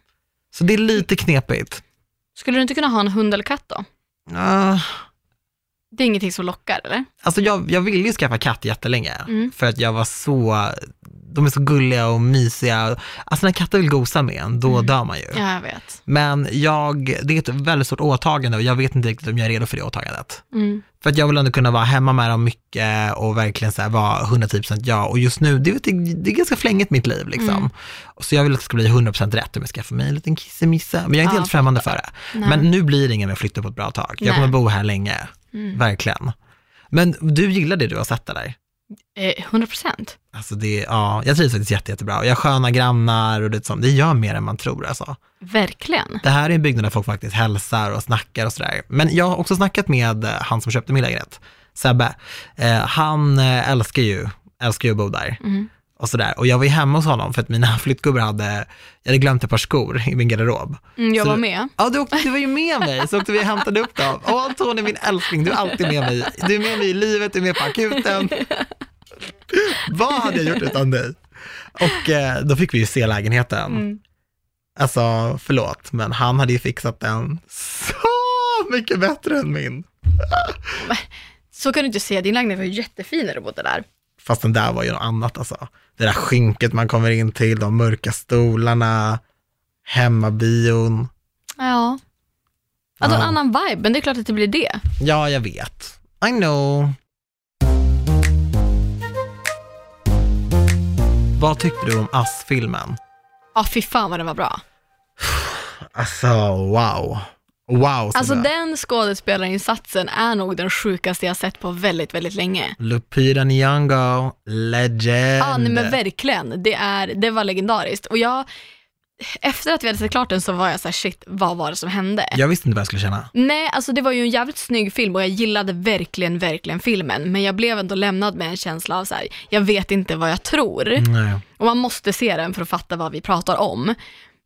Så det är lite knepigt. Skulle du inte kunna ha en hund eller katt då? Uh, Det är ingenting som lockar eller? alltså jag, jag ville ju skaffa katt jättelänge, Mm. för att jag var så, de är så gulliga och mysiga. Alltså när katter vill gosa med en, då dör man ju. Mm. Ja, jag vet. Men jag, det är ett väldigt stort åtagande och jag vet inte riktigt om jag är redo för det åtagandet. Mm. För att jag vill ändå kunna vara hemma med dem mycket och verkligen så här vara 110% ja. Och just nu, det, är- det är ganska flängigt mitt liv liksom. Mm. Så jag vill att det ska bli 100% rätt om jag skaffar mig en liten kissemisse. Men jag är inte Ja, helt främmande för det. Nej. Men nu blir det ingen med flytta på ett bra tag. Jag Nej. kommer bo här länge, Mm. verkligen. Men du gillar det du har sett där? Eh, 100 procent. Alltså det, ja, jag trivs faktiskt jätte, jättebra. Och jag har sköna grannar och det, sånt. det gör mer än man tror alltså. Verkligen. Det här är en byggnad där folk faktiskt hälsar och snackar och sådär. Men jag har också snackat med eh, han som köpte min lägenhet, Sebbe. Eh, han eh, älskar ju, älskar ju att bo där. Mm. Och sådär. Och jag var ju hemma hos honom för att mina flyttgubbar hade, jag hade glömt ett par skor i min garderob. Mm, jag Så var med. Ja, du, åkte, du var ju med mig, så åkte vi och hämtade upp dem. Åh Antonija, min älskling, du är alltid med mig. Du är med mig i livet, du är med på akuten. Vad hade jag gjort utan dig? Och eh, då fick vi ju se lägenheten. Mm. Alltså, förlåt, men han hade ju fixat den så mycket bättre än min. Så kan du inte se, din lägenhet var ju jättefin när du bodde där. Fast den där var ju något annat alltså. Det där skynket man kommer in till, de mörka stolarna, hemmabion. Ja. Alltså en Ja. annan vibe, men det är klart att det blir det. Ja, jag vet. I know. Vad tyckte du om Ass-filmen? Ja, fy fan vad den var bra. Alltså, wow. Wow, Alltså den skådespelarinsatsen är nog den sjukaste jag sett på väldigt, väldigt länge. Lupita Nyong'o, legend. Ja, nej, men verkligen. Det, är, det var legendariskt. Och jag, efter att vi hade sett klart den så var jag så här, shit, vad var det som hände? Jag visste inte vad jag skulle känna. Nej, alltså det var ju en jävligt snygg film och jag gillade verkligen, verkligen filmen. Men jag blev ändå lämnad med en känsla av så här, jag vet inte vad jag tror. Nej. Och man måste se den för att fatta vad vi pratar om.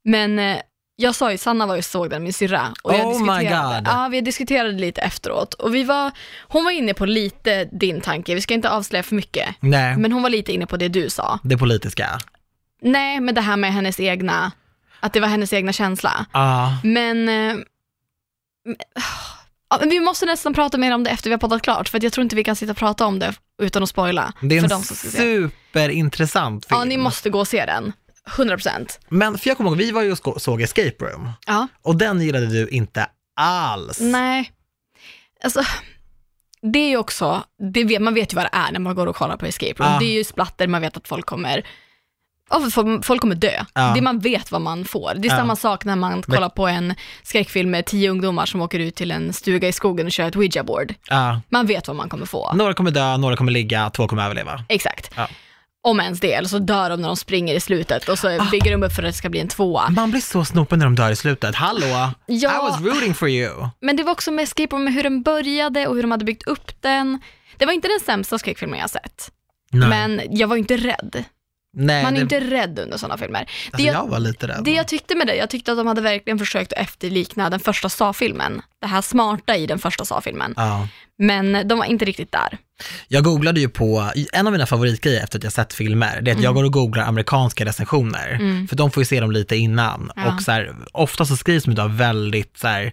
Men eh, jag sa ju, Sanna var ju såg den, min syrra. Och jag Oh my diskuterade, God. Ja, vi diskuterade lite efteråt. Och vi var, hon var inne på lite din tanke, vi ska inte avslöja för mycket. Nej, Men hon var lite inne på det du sa. det politiska. Nej, men det här med hennes egna, att det var hennes egna känsla. Ja, Men, eh, vi måste nästan prata mer om det efter vi har poddat klart, för jag tror inte vi kan sitta och prata om det utan att spoila. Det är en superintressant film. Ja, ni måste gå och se den. 100%. Men för jag kommer ihåg, vi var ju och såg Escape Room Ja. och den gillade du inte alls. Nej, alltså det är ju också, det vet, man vet ju vad det är när man går och kollar på Escape Room. Ja. Det är ju splatter, man vet att folk kommer folk kommer dö. Ja. Det man vet vad man får. Det är Ja. samma sak när man kollar på en skräckfilm med tio ungdomar som åker ut till en stuga i skogen och kör ett ouija board. Ja. Man vet vad man kommer få. Några kommer dö, några kommer ligga, två kommer överleva. Exakt. Om ens det, eller så dör de när de springer i slutet och så Ah. bygger de upp för att det ska bli en tvåa. Man blir så snopen när de dör i slutet. Hallå! Ja. I was rooting for you. Men det var också med Escape Room, hur den började och hur de hade byggt upp den. Det var inte den sämsta skräckfilmen jag sett, Nej. men jag var inte rädd. Nej, Man är det, inte rädd under sådana filmer. alltså, det, jag, jag var lite rädd. det jag tyckte med det, jag tyckte att de hade verkligen försökt att efterlikna den första Saw-filmen. Det här smarta i den första Saw-filmen. Ja. Men de var inte riktigt där. Jag googlade ju på, en av mina favoritgrejer efter att jag sett filmer, det är att jag går och googlar amerikanska recensioner. Mm. För de får ju se dem lite innan. Ja. Och så här, ofta så skrivs de av väldigt så här,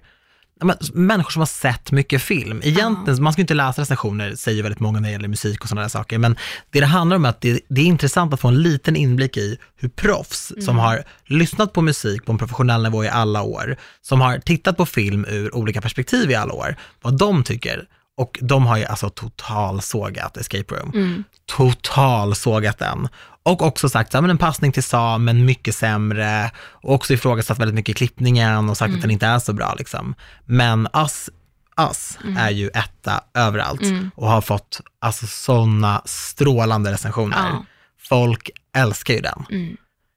ja, människor som har sett mycket film. Egentligen, man ska ju inte läsa recensioner, säger väldigt många när det gäller musik och sådana där saker. Men det det handlar om är att det, det är intressant att få en liten inblick i hur proffs Mm. som har lyssnat på musik på en professionell nivå i alla år, som har tittat på film ur olika perspektiv i alla år, vad de tycker. Och de har ju alltså totalsågat Escape Room. Mm. Totalsågat den. Och också sagt, ja men en passning till Sa, men mycket sämre. Och också ifrågasatt väldigt mycket klippningen och sagt Mm. att den inte är så bra liksom. Men Us, Us Mm. är ju etta överallt och har fått alltså sådana strålande recensioner. Ja. Folk älskar ju den.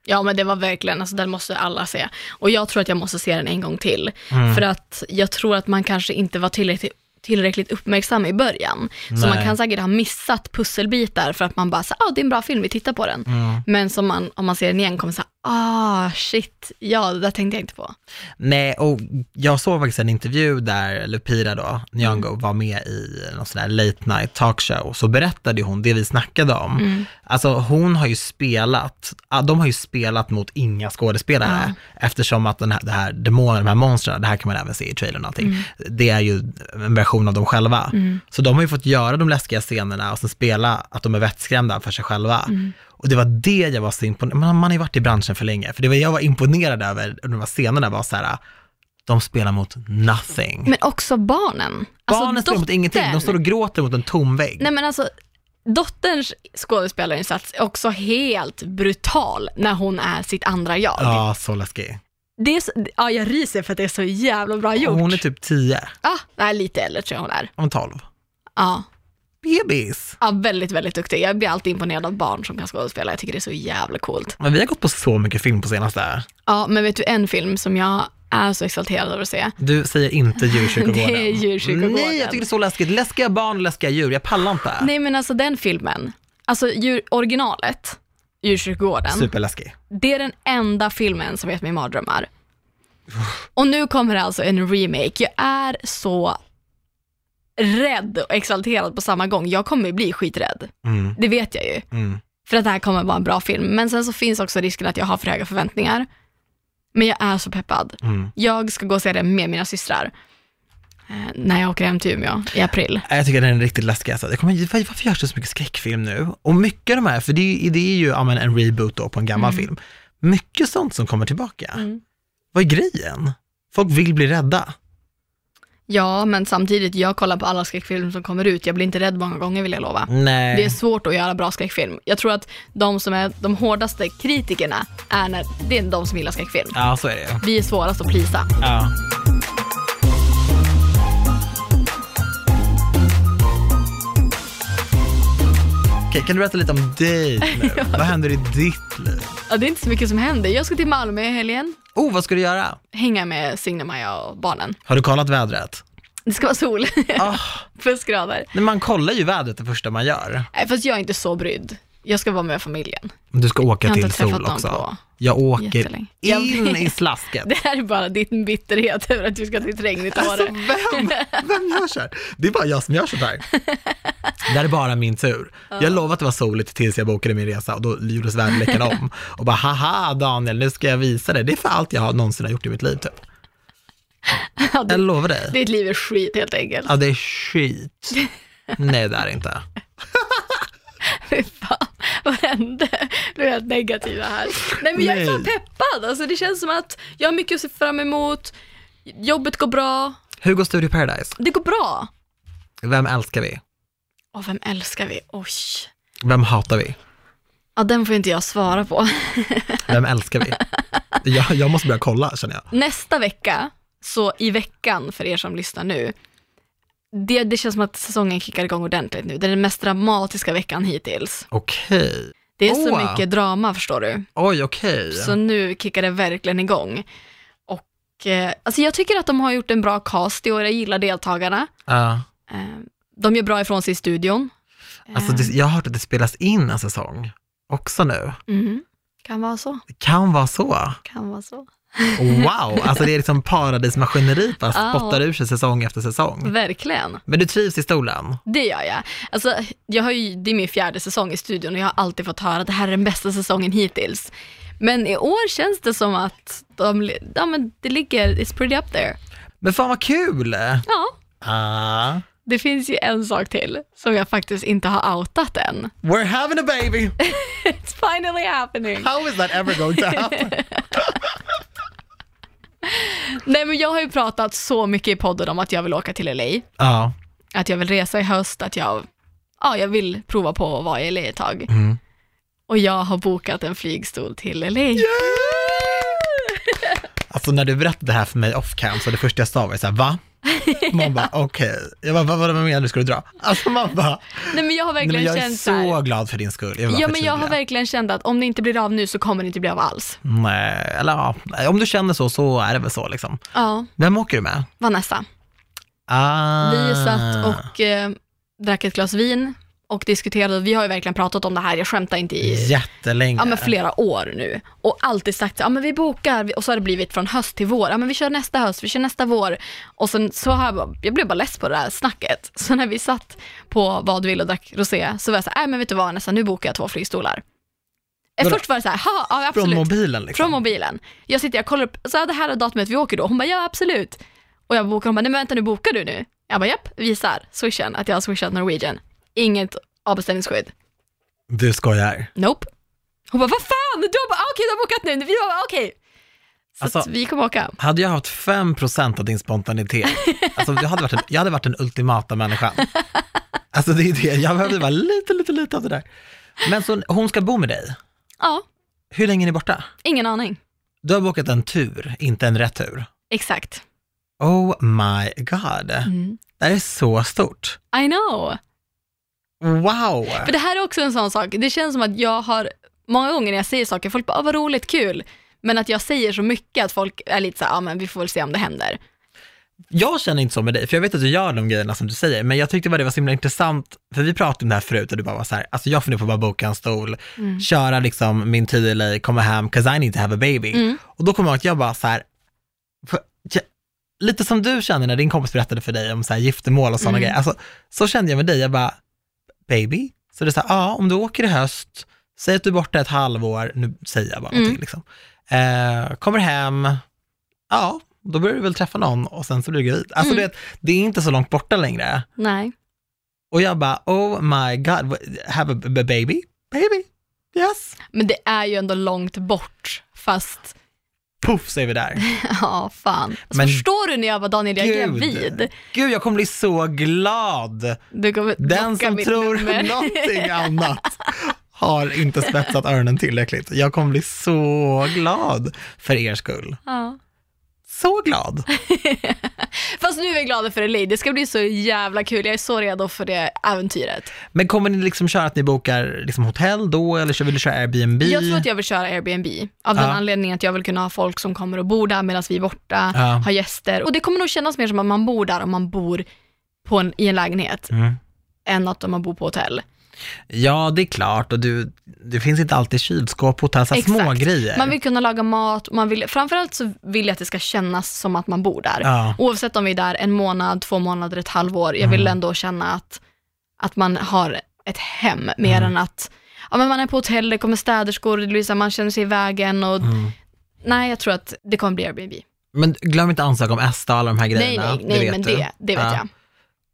Ja men det var verkligen, alltså den måste alla se. Och jag tror att jag måste se den en gång till. Mm. För att jag tror att man kanske inte var tillräckligt, tillräckligt uppmärksam i början. Så Nej. man kan säkert ha missat pusselbitar för att man bara, så, ah det är en bra film, vi tittar på den. Mm. Men som man, om man ser den igen kommer säga, ah shit, ja det där tänkte jag inte på. Nej, och jag såg faktiskt en intervju där Lupira då, Nyong'o, Mm. var med i någon sån här late night talkshow, så berättade hon det vi snackade om. Mm. Alltså hon har ju spelat, ja, de har ju spelat mot inga skådespelare, eftersom att den här, det här demonen, de här monstren, det här kan man även se i trailern och allting, Mm. det är ju en version av dem själva. Så de har ju fått göra de läskiga scenerna och sen spela att de är vettskrämda för sig själva. Och det var det jag var så imponerad, man, man har ju varit i branschen för länge, för det var jag var imponerad över, under de här scenerna var så här, de spelar mot nothing. Men också barnen. Alltså, Barnen spelar mot ingenting, de står och gråter mot en tom vägg. Nej men alltså, dotterns skådespelarinsats är också helt brutal när hon är sitt andra jag. Ja, så läskig. Det är så, ja, jag ryser för att det är så jävla bra gjort. Hon är typ 10, Ja, nej, lite äldre tror jag hon är. om 12. Ja. Bebis. ja, väldigt, väldigt duktig. Jag blir alltid imponerad av barn som kan skådespela. Jag tycker det är så jävla coolt. Men vi har gått på så mycket film på senaste. Ja, men vet du en film som jag är så exalterad över att se? Du säger inte djurkyrkogården. Det är djurkyrkogården. Nej, jag tycker det är så läskigt. Läskiga barn, läskiga djur. Jag pallar inte. Nej, men alltså den filmen, alltså djur, originalet, Djurkyrkogården, Superläskig. det är den enda filmen som vet mig mardrömmar. Och nu kommer alltså en remake. Jag är så rädd och exalterad på samma gång. Jag kommer bli skiträdd. Mm, Det vet jag ju. mm. För att det här kommer vara en bra film. Men sen så finns också risken att jag har för höga förväntningar. Men jag är så peppad. Mm. Jag ska gå och se den med mina systrar. Eh, när jag åker hem till Umeå i april. Nej, Jag tycker den är riktigt läskig. Alltså. Jag kommer, var- varför görs det så mycket skräckfilm nu? Och mycket av de här, för det är, ju- det är ju ja, men en reboot då på en gammal film. Mycket sånt som kommer tillbaka. Mm. Vad är grejen? Folk vill bli rädda. Ja, men samtidigt, jag kollar på alla skräckfilmer som kommer ut. Jag blir inte rädd många gånger vill jag lova. Nej. Det är svårt att göra bra skräckfilm. Jag tror att de som är de hårdaste kritikerna är när, det är de som gillar skräckfilm. Ja, så är det. Vi är svårast att plisa. Ja. Okej, kan du berätta lite om dig nu? Vad händer i ditt liv? Ja, det är inte så mycket som händer. Jag ska till Malmö i helgen, Oh, vad ska du göra? hänga med Signe-Maja och barnen. Har du kollat vädret? Det ska vara sol, Ah, plus grader. men man kollar ju vädret det första man gör. Nej, fast jag är inte så brydd. Jag ska vara med familjen. Du ska åka till sol också. på Jag åker in i slasket. Det här är bara din bitterhet över att du ska till ett regnigt Alltså Åre. vem, vem gör så här? Det är bara jag som gör sånt här. Det här är bara min tur. Jag lovade att det var soligt tills jag bokade min resa och då gjordes väderleken om. Och bara haha Daniel, nu ska jag visa dig. Det är för allt jag har någonsin har gjort i mitt liv typ. Ja, det, Jag lovar dig. ditt liv är skit helt enkelt. Ja, det är skit. Nej, det är det inte. Fy fan, vad hände? Du är helt negativa här. Nej men jag är Nej. peppad, alltså det känns som att jag har mycket att se fram emot, jobbet går bra, Hur går Studio Paradise? det går bra. Vem älskar vi? Och vem älskar vi? Oj. Vem hatar vi? Ja, den får inte jag svara på. Vem älskar vi? Jag, jag måste börja kolla känner jag. Nästa vecka, så i veckan för er som lyssnar nu, det, det känns som att säsongen kickar igång ordentligt nu. Det är den mest dramatiska veckan hittills. Okej. Det är så Åh. mycket drama förstår du. Oj, okej. Så nu kickar det verkligen igång. Och eh, alltså jag tycker att de har gjort en bra cast i år, jag gillar deltagarna. Ja. Eh, de gör bra ifrån sig i studion. alltså, det, jag har hört att det spelas in en säsong också nu. Mhm. Kan vara så, Det kan vara så. kan vara så. Wow, alltså det är liksom paradismaskineri bara Ja. spottar ur sig säsong efter säsong. Verkligen, Men du trivs i stolen? det gör jag. Alltså, jag har ju, det är min fjärde säsong i studion och jag har alltid fått höra att det här är den bästa säsongen hittills. Men i år känns det som att de, ja, men det ligger, it's pretty up there. Men fan vad kul! Ja, Ah. det finns ju en sak till som jag faktiskt inte har outat än. We're having a baby! It's finally happening. How is that ever going to happen? Nej men jag har ju pratat så mycket i podden om att jag vill åka till LA, Ja. att jag vill resa i höst, att jag, ja, jag vill prova på att vara i LA ett tag. Mm. Och jag har bokat en flygstol till LA. Alltså när du berättade det här för mig off cam så det första jag sa var så här, va? Man bara, okej. Jag bara, vad, menar du, ska du dra? Alltså man bara, Nej men jag har nej, verkligen men jag är så här, glad för din skull. Jag Ja men jag har verkligen känt att om det inte blir av nu så kommer det inte bli av alls. Nej, eller ja, nej, om du känner så, så är det väl så liksom. Ja, Vem åker du med? Vanessa. Ah. Vi satt och eh, drack ett glas vin och diskuterade, vi har ju verkligen pratat om det här, jag skämtar inte i Jättelänge. ja, men flera år nu. Och alltid sagt, ja men vi bokar, och så har det blivit från höst till vår, ja men vi kör nästa höst, vi kör nästa vår. Och sen så har jag, jag blev bara less på det här snacket. Så när vi satt på vad du vill och drack rosé, så var jag så här, nej men vet du vad nästan, nu bokar jag två flygstolar. Eh, Vadå? Först var det så här, ja ja, Från absolut. mobilen liksom. Från mobilen. Jag sitter, jag kollar upp, så här, det här är datumet vi åker då. Hon bara, ja absolut. Och jag bokar, hon bara, nej men vänta nu, bokar du nu? Jag bara, japp, visar, swishen, att jag har swishat Norwegian. Inget avbeställningsskydd. Du skojar. Nope. Hon bara, vad fan? Du har ah, okej du har bokat nu. Vi bara, okej. Så Alltså- att vi kommer åka. Hade jag haft 5% av din spontanitet, alltså jag hade varit, en, jag hade varit den ultimata människan. Alltså det är det, jag behövde bara lite, lite, lite av det där. Men så hon ska bo med dig. Ja, Hur länge är ni borta? ingen aning. Du har bokat en tur, inte en retur. Exakt. Oh my god. Mm. Det här är så stort. I know. Wow! För det här är också en sån sak, det känns som att jag har, många gånger när jag säger saker, folk bara, ah, vad roligt, kul. Men att jag säger så mycket att folk är lite så ja men vi får väl se om det händer. Jag känner inte så med dig, för jag vet att du gör de grejerna som du säger, men jag tyckte bara det var så himla intressant, för vi pratade om det här förut och du bara var så här, alltså jag funderar på att bara boka en stol, Mm. köra liksom min tid i LA, komma hem, 'cause I need to have a baby. Mm. Och då kommer jag ihåg att jag bara så här, för, jag, lite som du kände när din kompis berättade för dig om så här giftermål och sådana Mm. grejer, alltså så kände jag med dig, jag bara, baby? Så det är så här, ja, om du åker i höst, säg att du är borta ett halvår, nu säger jag bara Mm. någonting liksom, eh, kommer hem, ja, då börjar du väl träffa någon och sen så blir du gravid. Alltså Mm. vet, det är inte så långt borta längre. Nej. Och jag bara, oh my god, have a baby? Baby? Yes. Men det är ju ändå långt bort, fast Puff så är vi där. ja, fan. Alltså, Men förstår du när jag var Daniel, jag är gravid? Gud, jag kommer bli så glad. Du kommer Den som mitt tror nummer. någonting annat har inte spetsat öronen tillräckligt. Jag kommer bli så glad för er skull. ja. Så glad. Fast nu är vi glada för LA, det ska bli så jävla kul. Jag är så redo för det äventyret. Men kommer ni liksom köra att ni bokar liksom hotell då, eller vill du köra Airbnb? Jag tror att jag vill köra Airbnb, av den Ja. anledningen att jag vill kunna ha folk som kommer och bor där medan vi är borta, Ja. ha gäster. Och det kommer nog kännas mer som att man bor där om man bor på en, i en lägenhet, Mm. än att om man bor på hotell. Ja, det är klart. Och du, det finns inte alltid kylskåp på hotell, små grejer. Man vill kunna laga mat, man vill, framförallt så vill jag att det ska kännas som att man bor där. Ja. Oavsett om vi är där en månad, två månader, ett halvår. Jag vill Mm. ändå känna att, att man har ett hem, mer Mm. än att ja, men man är på hotell, det kommer städerskor, här, man känner sig i vägen och Mm. nej, jag tror att det kommer bli Airbnb. Men glöm inte ansöka om ESTA och alla de här Nej, grejerna. nej, nej, vet men du. det, det vet Ja. jag.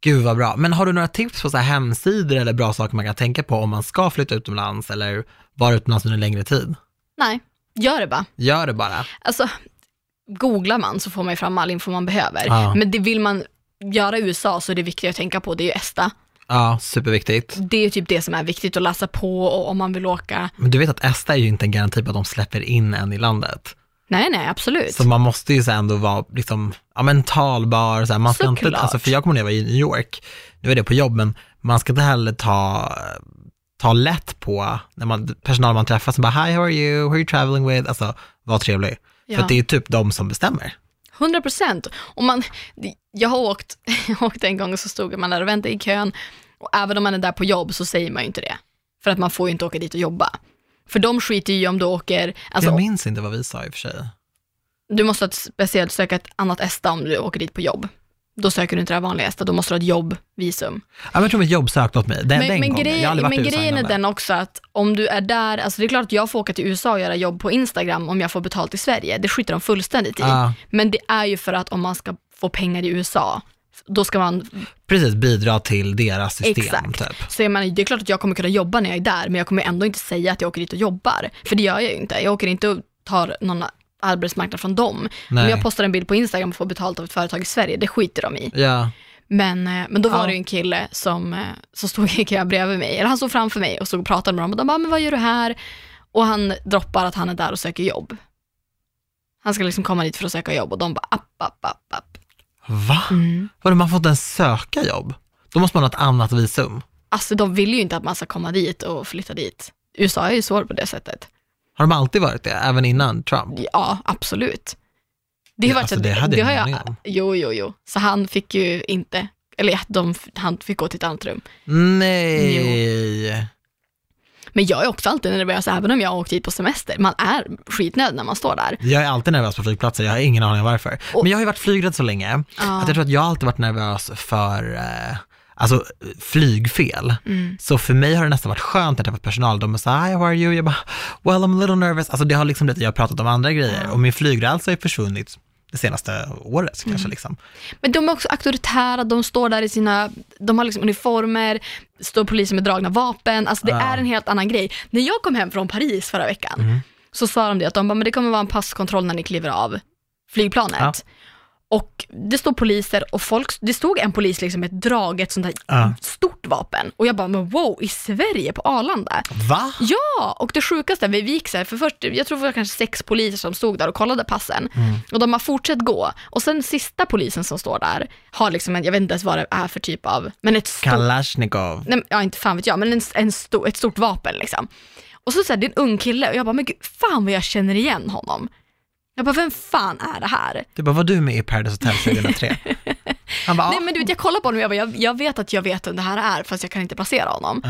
Gud vad bra. Men har du några tips på så här hemsidor eller bra saker man kan tänka på om man ska flytta utomlands eller vara utomlands under en längre tid? Nej, gör det bara. Gör det bara. Alltså, googlar man så får man ju fram all info man behöver. Ja. Men det vill man göra i USA så är det viktigt att tänka på, det är ju ESTA. Ja, superviktigt. Det är ju typ det som är viktigt att läsa på och om man vill åka. Men du vet att ESTA är ju inte en garanti på att de släpper in en i landet. Nej, nej, absolut. Så man måste ju ändå vara liksom, ja men talbar, så här, man ska inte, Såklart. alltså för jag kommer när jag var i New York, nu är det på jobb, men man ska inte heller ta, ta lätt på, när man, personal man träffar som bara, hi, how are you, who are you traveling with, alltså var trevlig. Ja. För det är typ de som bestämmer. 100 procent. Jag har åkt, jag åkte en gång och så stod man där och väntade i kön och även om man är där på jobb så säger man ju inte det. För att man får ju inte åka dit och jobba. För de skiter ju om du åker, alltså jag minns inte vad vi sa i och för sig. du måste ha ett speciellt söka ett annat ESTA om du åker dit på jobb. Då söker du inte det här vanliga ESTA, då måste du ha ett jobbvisum. Ja, men jag tror mitt jobb sökte åt mig, den, Men, den men, gången. varit men grejen är den också att om du är där, alltså det är klart att jag får åka till USA och göra jobb på Instagram om jag får betalt i Sverige. Det skiter de fullständigt i. Ja. Men det är ju för att om man ska få pengar i USA, då ska man Precis, bidra till deras system Exakt. typ. Så jag menar, det är klart att jag kommer kunna jobba när jag är där, men jag kommer ändå inte säga att jag åker dit och jobbar. För det gör jag ju inte. Jag åker inte och tar någon arbetsmarknad från dem. Nej. Om jag postar en bild på Instagram och får betalt av ett företag i Sverige, det skiter de i. Ja, Men, eh, men då var Ja. det ju en kille som, eh, som stod i kö bredvid mig, eller han stod framför mig och stod och pratade med dem och de bara, men vad gör du här? Och han droppar att han är där och söker jobb. Han ska liksom komma dit för att söka jobb och de bara, app, app, app, app. Va? Mm. Vadå, man får inte ens söka jobb? Då måste man ha ett annat visum. Alltså de vill ju inte att man ska komma dit och flytta dit. USA är ju svår på det sättet. Har de alltid varit det, även innan Trump? Ja, absolut. Det, har Ja, varit alltså, så- det hade jag har ingen aning om. Jo, jo, jo. Så han fick ju inte, eller ja, de, han fick gå till ett annat rum. Nej. Men jag är också alltid nervös, även om jag har åkt hit på semester. Man är skitnödig när man står där. Jag är alltid nervös på flygplatser, jag har ingen aning om varför. Och- Men jag har ju varit flygrädd så länge, Ja. att jag tror att jag har alltid varit nervös för eh, alltså, flygfel. Mm. Så för mig har det nästan varit skönt att träffa personal, de är så här, how are you? Jag bara, well I'm a little nervous. Alltså det har liksom lite, jag har pratat om andra grejer och min flygrädsla har försvunnit det senaste året Mm. kanske liksom. Men de är också auktoritära, de står där i sina, de har liksom uniformer, står poliser med dragna vapen. Alltså det Ja. är en helt annan grej. När jag kom hem från Paris förra veckan, Mm. så sa de det att de bara, men det kommer vara en passkontroll när ni kliver av flygplanet. Ja. Och det står poliser och folk, det stod en polis liksom med ett draget sånt där Ja. stort vapen. Och jag bara, men wow, i Sverige på Arlanda? Va? Ja, och det sjukaste, vi gick så här, för först, jag tror det var kanske sex poliser som stod där och kollade passen. Mm. Och de har fortsatt gå. Och sen sista polisen som står där har liksom en, jag vet inte ens vad det är för typ av, men ett stort, Kalashnikov. nej, ja inte fan vet jag, men en, en sto, ett stort vapen liksom. Och så säger det är en ung kille och jag bara, men gud, fan vad jag känner igen honom. Jag bara, vem fan är det här? Det bara, var du med i Paradise Hotel 2003? Han bara, Nej men du vet, jag kollar på honom och jag bara, jag, jag vet att jag vet vem det här är fast jag kan inte placera honom. Ja.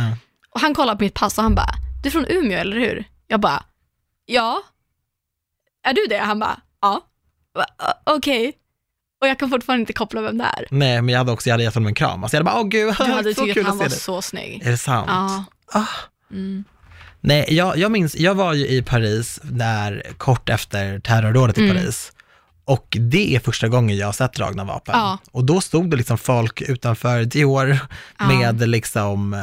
Och han kollar på mitt pass och han bara, du är från Umeå eller hur? Jag bara, ja. Är du det? Han bara, ja. Jag bara, "Ö, Okej. Och jag kan fortfarande inte koppla vem det är. Nej, men jag hade också, jag hade gett honom en kram. Alltså jag hade bara, åh gud, Du hade så tyckt kul att att han se var det. så snygg. Är det sant? Ja. Ah. Mm. Nej, jag, jag minns, jag var ju i Paris där kort efter terrordådet i Mm. Paris. Och det är första gången jag har sett dragna vapen. Ja. Och då stod det liksom folk utanför Dior Ja. med liksom eh,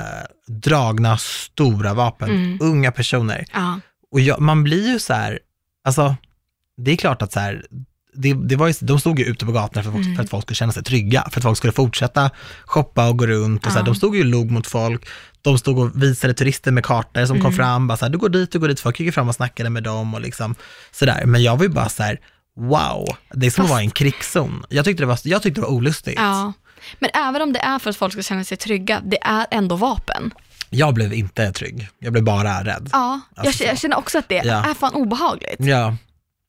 dragna stora vapen, Mm. unga personer. Ja. Och jag, man blir ju så här, alltså det är klart att så här, det, det var ju, de stod ju ute på gatorna för, Mm. för att folk skulle känna sig trygga, för att folk skulle fortsätta shoppa och gå runt. Och så här, de stod ju och log mot folk, de stod och visade turister med kartor som kom Mm. fram, bara så här, du går dit, du går dit, folk gick fram och snackade med dem och liksom sådär. Men jag var ju bara så här, wow, det är som att Fast- vara i en krigszon. Jag tyckte det var, jag tyckte det var olustigt. ja. Men även om det är för att folk ska känna sig trygga, det är ändå vapen. Jag blev inte trygg, jag blev bara rädd. Ja, Alltså jag, jag känner också att det Ja. är fan obehagligt. Ja,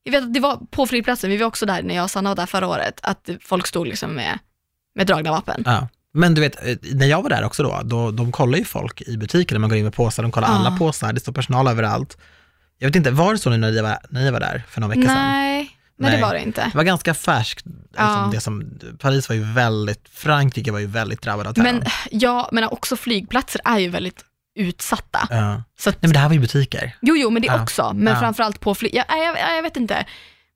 Jag vet att det var på flygplatsen, vi var också där när jag och Sanna var där förra året, att folk stod liksom med, med dragna vapen. Ja. Men du vet, eh, när jag var där också då, då de kollar ju folk i butiken när man går in med påsar, de kollar Ja. alla påsar, det står personal överallt. Jag vet inte, var det så nu när ni var, när ni var där för någon vecka sedan? Nej, nej, det var det inte. Det var ganska färskt, Ja. liksom det som, Paris var ju väldigt, Frankrike var ju väldigt drabbad av terrorn. Men ja, men också flygplatser är ju väldigt utsatta. Ja. Så att, Nej men det här var ju butiker. jo, jo, men det Ja. också. Men Ja. framförallt på flyg... Ja, jag, jag, jag vet inte.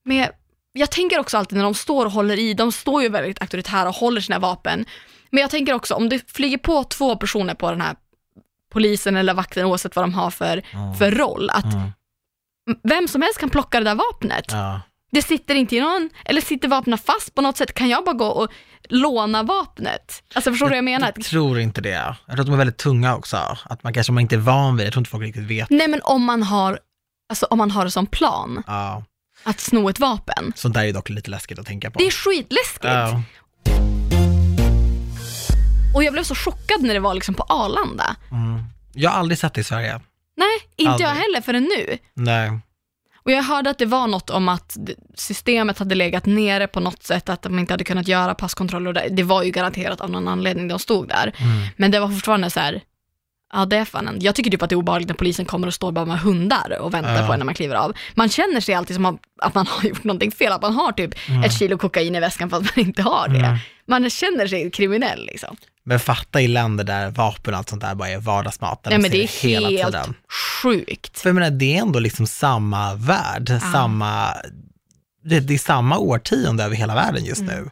Men jag tänker också alltid när de står och håller i, de står ju väldigt auktoritära och håller sina vapen. Men jag tänker också om det flyger på två personer på den här polisen eller vakten, oavsett vad de har för, för roll, att Mm. vem som helst kan plocka det där vapnet. Ja. Det sitter inte i någon, eller sitter vapnen fast på något sätt? Kan jag bara gå och låna vapnet? Alltså förstår du vad jag menar? Jag tror inte det. Jag tror att de är väldigt tunga också. Att man kanske man inte är van vid det, jag tror inte folk riktigt vet. Nej men om man har, alltså om man har det som plan, Ja. att sno ett vapen. Sånt där är dock lite läskigt att tänka på. Det är skitläskigt. Ja. Och jag blev så chockad när det var liksom på Arlanda. Mm. Jag har aldrig sett det i Sverige. Nej, inte Aldrig. jag heller förrän nu. Nej. Och jag hörde att det var något om att systemet hade legat nere på något sätt, att de inte hade kunnat göra passkontroller. och Det var ju garanterat av någon anledning de stod där. Mm. Men det var fortfarande så här, ja det är fan en, jag tycker typ att det är obehagligt när polisen kommer och står bara med hundar och väntar Ja. på en när man kliver av. Man känner sig alltid som att man har gjort någonting fel, att man har typ ett kilo kokain i väskan fast man inte har det. Mm. Man känner sig kriminell liksom. Men fatta i länder där vapen och allt sånt där bara är vardagsmat. där Nej de men det är hela helt tiden. sjukt. För jag menar, det är ändå liksom samma värld, samma, det, det är samma årtionde över hela världen just Mm. nu.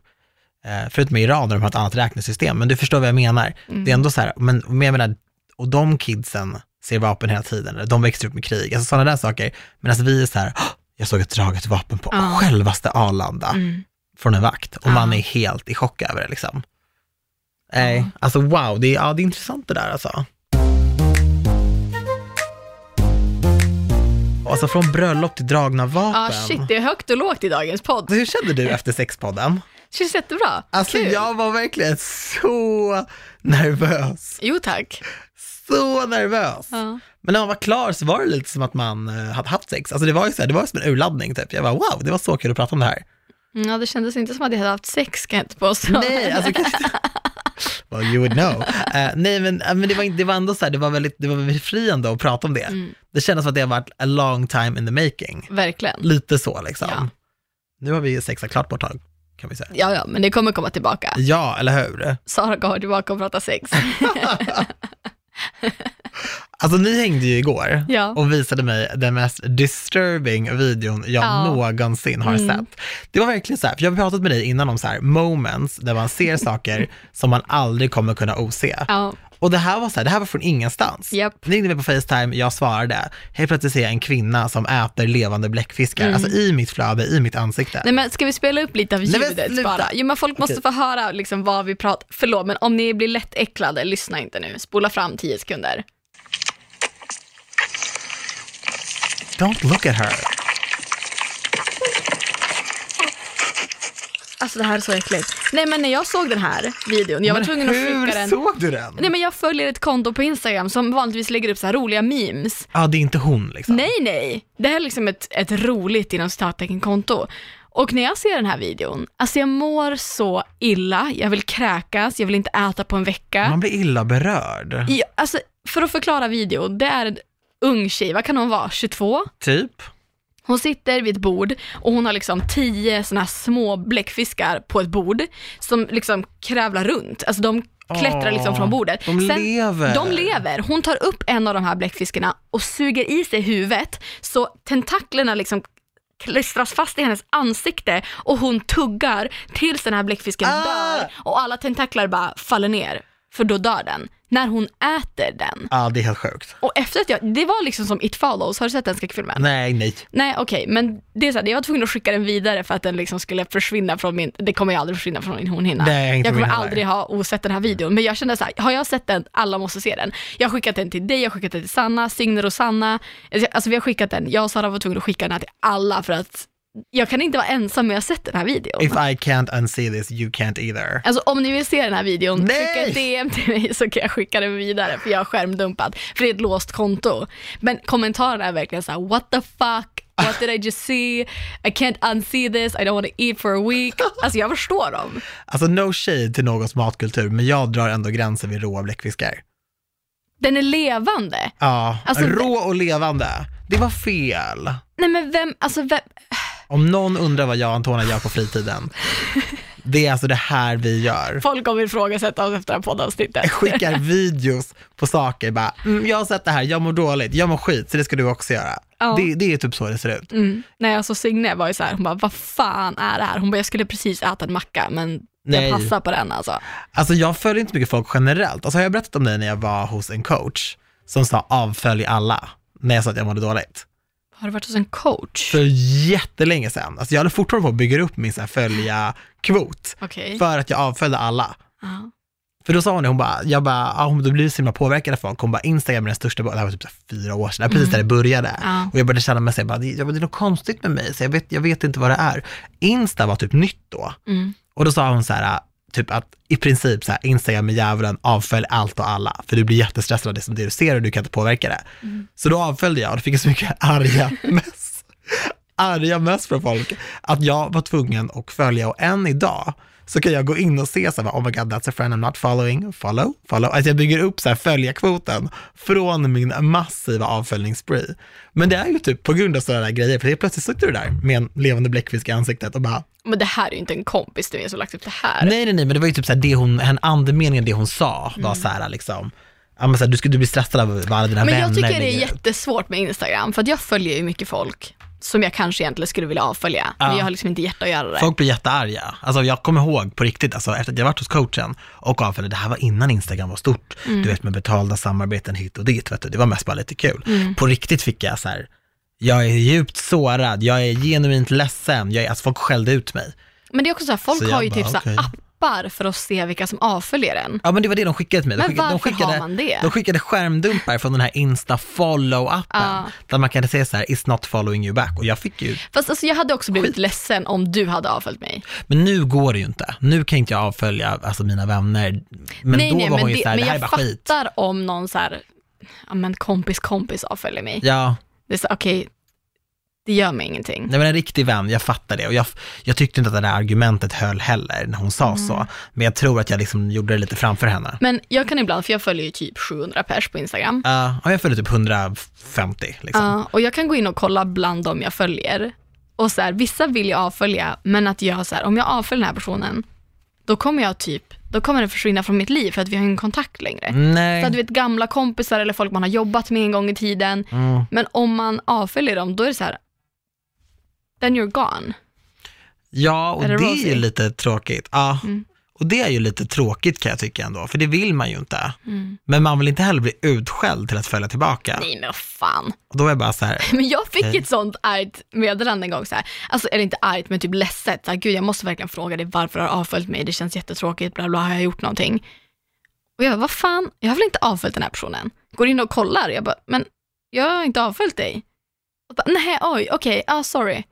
Eh, förutom i Iran där de har ett annat räknesystem, men du förstår vad jag menar. Mm. Det är ändå så här, men, men jag menar, och de kidsen ser vapen hela tiden, eller de växer upp med krig, alltså sådana där saker. Medan vi är så här, "Åh, jag såg ett draget vapen på Ja. självaste Arlanda Mm. från en vakt och man är helt i chock över det liksom. Nej, alltså wow, det är, ja, det är intressant det där alltså. Alltså från bröllop till dragna vapen. Ja shit, det är högt och lågt i dagens podd. Hur kände du efter sexpodden? Känns jättebra. Alltså Kul. jag var verkligen så nervös. Jo tack. Så nervös. Ja. Men när man var klar så var det lite som att man eh, hade haft sex. Alltså det var ju så här, det var som en urladdning typ. Jag var wow, det var så kul att prata om det här. Ja, det kändes inte som att jag hade haft sex kan jag inte påstå. Nej, alltså kanske Well, you would know. Eh, nej, men, eh, men det, var, det var ändå så här, det var väldigt, det var väldigt befriande att prata om det. Mm. Det kändes som att det har varit a long time in the making. Verkligen. Lite så liksom. Ja. Nu har vi ju sexat klart på ett tag, kan vi säga. Ja, ja, men det kommer komma tillbaka. Ja, eller hur? Sara kommer tillbaka och pratar sex. Alltså ni hängde ju igår Ja. och visade mig den mest disturbing videon jag Ja. någonsin har Mm. sett. Det var verkligen så här, för jag har pratat med dig innan om så här moments där man ser saker som man aldrig kommer kunna ose. Ja, Och det här var så här, det här var från ingenstans. Japp. Ni ringde mig på Facetime, jag svarade. Helt plötsligt ser jag en kvinna som äter levande bläckfiskar, Mm. alltså i mitt flöde, i mitt ansikte. Nej, men ska vi spela upp lite av Nej, men ljudet bara? Jo, men folk måste få höra liksom vad vi pratar. Förlåt, men om ni blir lätt äcklade, lyssna inte nu. Spola fram 10 sekunder. Don't look at her. Alltså det här är så äckligt. Nej, men när jag såg den här videon, jag var Men tvungen att hur skicka den. såg du den? Nej, men jag följer ett konto på Instagram som vanligtvis lägger upp så här roliga memes. Ja, det är inte hon liksom. Nej, nej. Det här är liksom ett, ett roligt inom citattecken konto. Och när jag ser den här videon, alltså jag mår så illa, jag vill kräkas, jag vill inte äta på en vecka. Man blir illa berörd. Ja, alltså, för att förklara videon, det är en ung tjej, vad kan hon vara, 22? Typ. Hon sitter vid ett bord och hon har liksom tio såna här små bläckfiskar på ett bord som liksom krävlar runt. Alltså de klättrar liksom Åh, från bordet. de lever. De lever. Hon tar upp en av de här bläckfiskarna och suger i sig huvudet så tentaklerna liksom klistras fast i hennes ansikte och hon tuggar tills den här bläckfisken Ah! dör och alla tentaklar bara faller ner för då dör den. När hon äter den. Ja, det är helt sjukt. Och efter att jag, det var liksom som It Follows, har du sett den skräckfilmen? Nej, nej. Nej okej, men det är så här, jag var tvungen att skicka den vidare för att den liksom skulle försvinna från min, det kommer jag aldrig försvinna från min hornhinna. Nej, inte jag kommer aldrig ha osett den här videon, men jag kände så här, har jag sett den, alla måste se den. Jag har skickat den till dig, jag har skickat den till Sanna, Signe och Sanna. Alltså vi har skickat den, jag och Sara var tvungna att skicka den här till alla för att jag kan inte vara ensam med att ha sett den här videon. If I can't unsee this, you can't either. Alltså om ni vill se den här videon, Nej! skicka ett DM till mig så kan jag skicka den vidare för jag har skärmdumpat. För det är ett låst konto. Men kommentarerna är verkligen så här: what the fuck, what did I just see, I can't unsee this, I don't want to eat for a week. Alltså jag förstår dem. Alltså no shade till någons matkultur, men jag drar ändå gränsen vid råa bläckfiskar. Den är levande. Ja, Alltså, rå och levande. Det var fel. Nej men vem, alltså vem, Om någon undrar vad jag och Antonia gör på fritiden, Det är alltså det här vi gör. Folk kommer ifrågasätta oss efter det här poddavsnittet. Skickar videos på saker, bara, mm, jag har sett det här, jag mår dåligt, jag mår skit, så det ska du också göra. Ja. Det, det är typ så det ser ut. Mm. Nej, alltså Signe var ju så här, hon bara, vad fan är det här? Hon bara, jag skulle precis äta en macka, men Nej. jag passar på den alltså. Alltså jag följer inte mycket folk generellt. Alltså har jag berättat om det när jag var hos en coach som sa avfölj alla, när jag sa att jag mådde dåligt. Har du varit hos en coach? För jättelänge sedan. Alltså jag håller fortfarande på att bygga upp min så här följa-kvot, Okej. för att jag avföljde alla. Ja. För då sa hon det, hon bara, jag bara, ja, hon då blir så himla påverkad av folk. Hon bara, Instagram är den största, det här var typ så fyra år sedan, precis där det började. Mm. Ja. Och jag började känna mig så bara, det, jag bara, det är något konstigt med mig, så jag vet, jag vet inte vad det är. Insta var typ nytt då. Mm. Och då sa hon så här, typ att i princip så här, Instagram är djävulen, avfölj allt och alla, för du blir jättestressad av det som det du ser och du kan inte påverka det. Mm. Så då avföljde jag och då fick jag så mycket arga mess, arga mess från folk, att jag var tvungen att följa och än idag så kan jag gå in och se så här, oh my god, that's a friend I'm not following, follow, follow. Alltså jag bygger upp så här följarkvoten från min massiva avföljningsspree. Men det är ju typ på grund av sådana där grejer, för helt plötsligt sitter du där med en levande bläckfisk i ansiktet och bara, Men det här är ju inte en kompis du är som lagt upp det här. Nej, nej, nej, men det var ju typ såhär, det hon, en andemeningen det hon sa Mm. var såhär liksom, ja men såhär, du, ska, du blir stressad av alla dina Men vänner jag tycker det är ut. jättesvårt med Instagram, för att jag följer ju mycket folk som jag kanske egentligen skulle vilja avfölja, men Ja. jag har liksom inte hjärta att göra det. Folk blir jättearga. Alltså jag kommer ihåg på riktigt, alltså efter att jag varit hos coachen och avföljde, det här var innan Instagram var stort, Mm. du vet med betalda samarbeten hit och dit, vet du. det var mest bara lite kul. Mm. På riktigt fick jag så här, jag är djupt sårad, jag är genuint ledsen, jag är, alltså folk skällde ut mig. Men det är också så här, folk Så har ju bara, typ så här okej. Appar för att se vilka som avföljer en. Ja men det var det de skickade till mig. De Men skickade, de varför skickade, har man det? De skickade skärmdumpar från den här Insta follow-appen, Ja. där man kan se så här, is not following you back. Och jag fick ju Fast alltså, jag hade också blivit ledsen om du hade avföljt mig. Men nu går det ju inte. Nu kan inte jag avfölja alltså, mina vänner. Men nej, då nej, var men, hon ju det, såhär, men det här är jag bara skit. fattar om någon så här, ja men kompis kompis avföljer mig. Ja, Det är så okej, det gör mig ingenting. nej men en riktig vän, jag fattar det. Och jag, jag tyckte inte att det där argumentet höll heller när hon sa Mm. så. Men jag tror att jag liksom gjorde det lite framför henne. Men jag kan ibland, för jag följer ju typ 700 pers på Instagram. Ja, och jag följde typ 150 liksom. Ja, och jag kan gå in och kolla bland dem jag följer. Och så här, vissa vill jag avfölja, men att jag så här, om jag avföljer den här personen, då kommer jag typ, då kommer den försvinna från mitt liv för att vi har ingen kontakt längre. Nej. Så att du vet gamla kompisar eller folk man har jobbat med en gång i tiden. Mm. Men om man avföljer dem, då är det så här, then you're gone. Ja, och det, det är ju Rosie? lite tråkigt. Ja. Mm. Och det är ju lite tråkigt kan jag tycka ändå, för det vill man ju inte. Mm. Men man vill inte heller bli utskälld till att följa tillbaka. Nej men vad fan. Och då är jag bara så här, Men jag fick Okej. ett sånt argt meddelande en gång, så här. Alltså, eller inte argt, men typ ledset. Så här, Gud, jag måste verkligen fråga dig varför du har avföljt mig, det känns jättetråkigt, bla bla, har jag gjort någonting? Och jag bara, vad fan, jag har väl inte avföljt den här personen? Går in och kollar, jag bara, men jag har inte avföljt dig. Och bara, Nej, oj, okej, ah, sorry.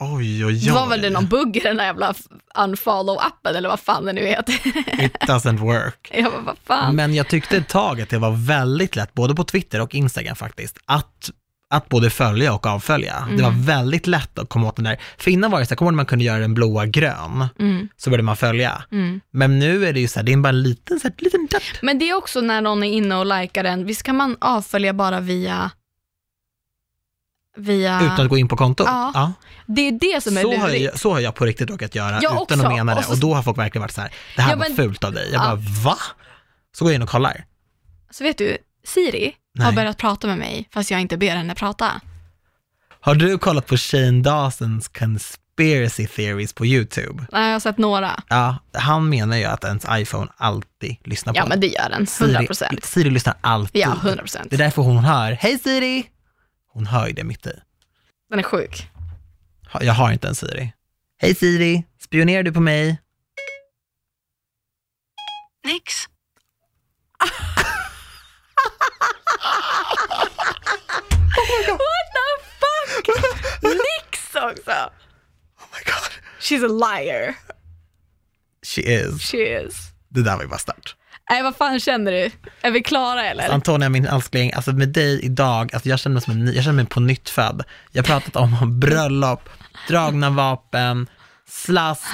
Oj oj oj. Var väl det någon bugg i den där jävla unfollow-appen, eller vad fan det nu heter. It doesn't work. bara, vad fan. Men jag tyckte ett tag att det var väldigt lätt, både på Twitter och Instagram faktiskt, att, att både följa och avfölja. Det var väldigt lätt att komma åt den där, för innan var det så här, kommer man kunde göra den blåa grön, Mm, så började man följa. mm. Men nu är det ju så här, det är bara en liten, så här, liten dapp. Men det är också när någon är inne och likar den, visst kan man avfölja bara via Via... utan att gå in på kontot. Ja. Det är det som är Så, har lurigt. jag, så har jag på riktigt råkat göra Jag utan också. att mena det. Och då har folk verkligen varit så här, det här Ja, var men- fult av dig. Jag Ja. bara, va? Så går jag in och kollar. Så vet du, Siri har Nej. börjat prata med mig fast jag inte ber henne prata. Har du kollat på Shane Dawsons conspiracy theories på YouTube? Nej, Jag har sett några. Ja, han menar ju att ens iPhone alltid lyssnar på Ja en. men det gör den, 100%. Siri. Siri lyssnar alltid. Ja, 100%. Det är därför hon hör, hej Siri! Hon hör ju det mitt i. Den är sjuk. Jag har inte en Siri. Hej Siri, spionerar du på mig? Nix. What the fuck? Nix också! Oh my god. She's a liar. She is. She is. Det där var ju bara start. Nej, vad fan känner du? Är vi klara eller? Antonia, min älskling, alltså med dig idag, alltså jag känner mig som en jag känner mig på nytt född. Jag har pratat om bröllop, dragna vapen, slask,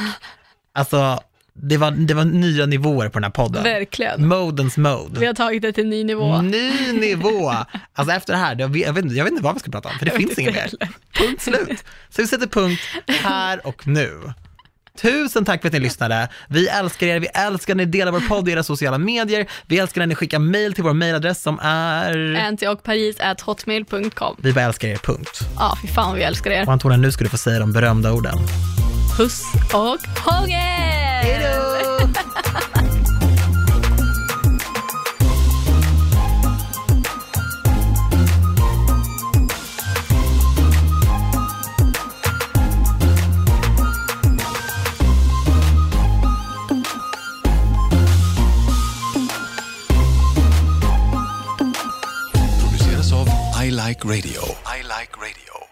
alltså det var, det var nya nivåer på den här podden. Verkligen. Modens mode. Vi har tagit det till ny nivå. Ny nivå! Alltså efter det här, jag vet, jag vet, inte, jag vet inte vad vi ska prata om, för det Jag finns inget mer. Punkt slut. Så vi sätter punkt här och nu. Tusen tack för att ni lyssnade. Vi älskar er, vi älskar när ni delar vår podd i era sociala medier. Vi älskar när ni skickar mail till vår mailadress som är... Antiochparis.hotmail.com Vi bara älskar er, punkt. Ja, fy fan vi älskar er. Och Antonija, nu ska du få säga de berömda orden. Puss och hångel! Hejdå! produceras I Like Radio. I Like Radio.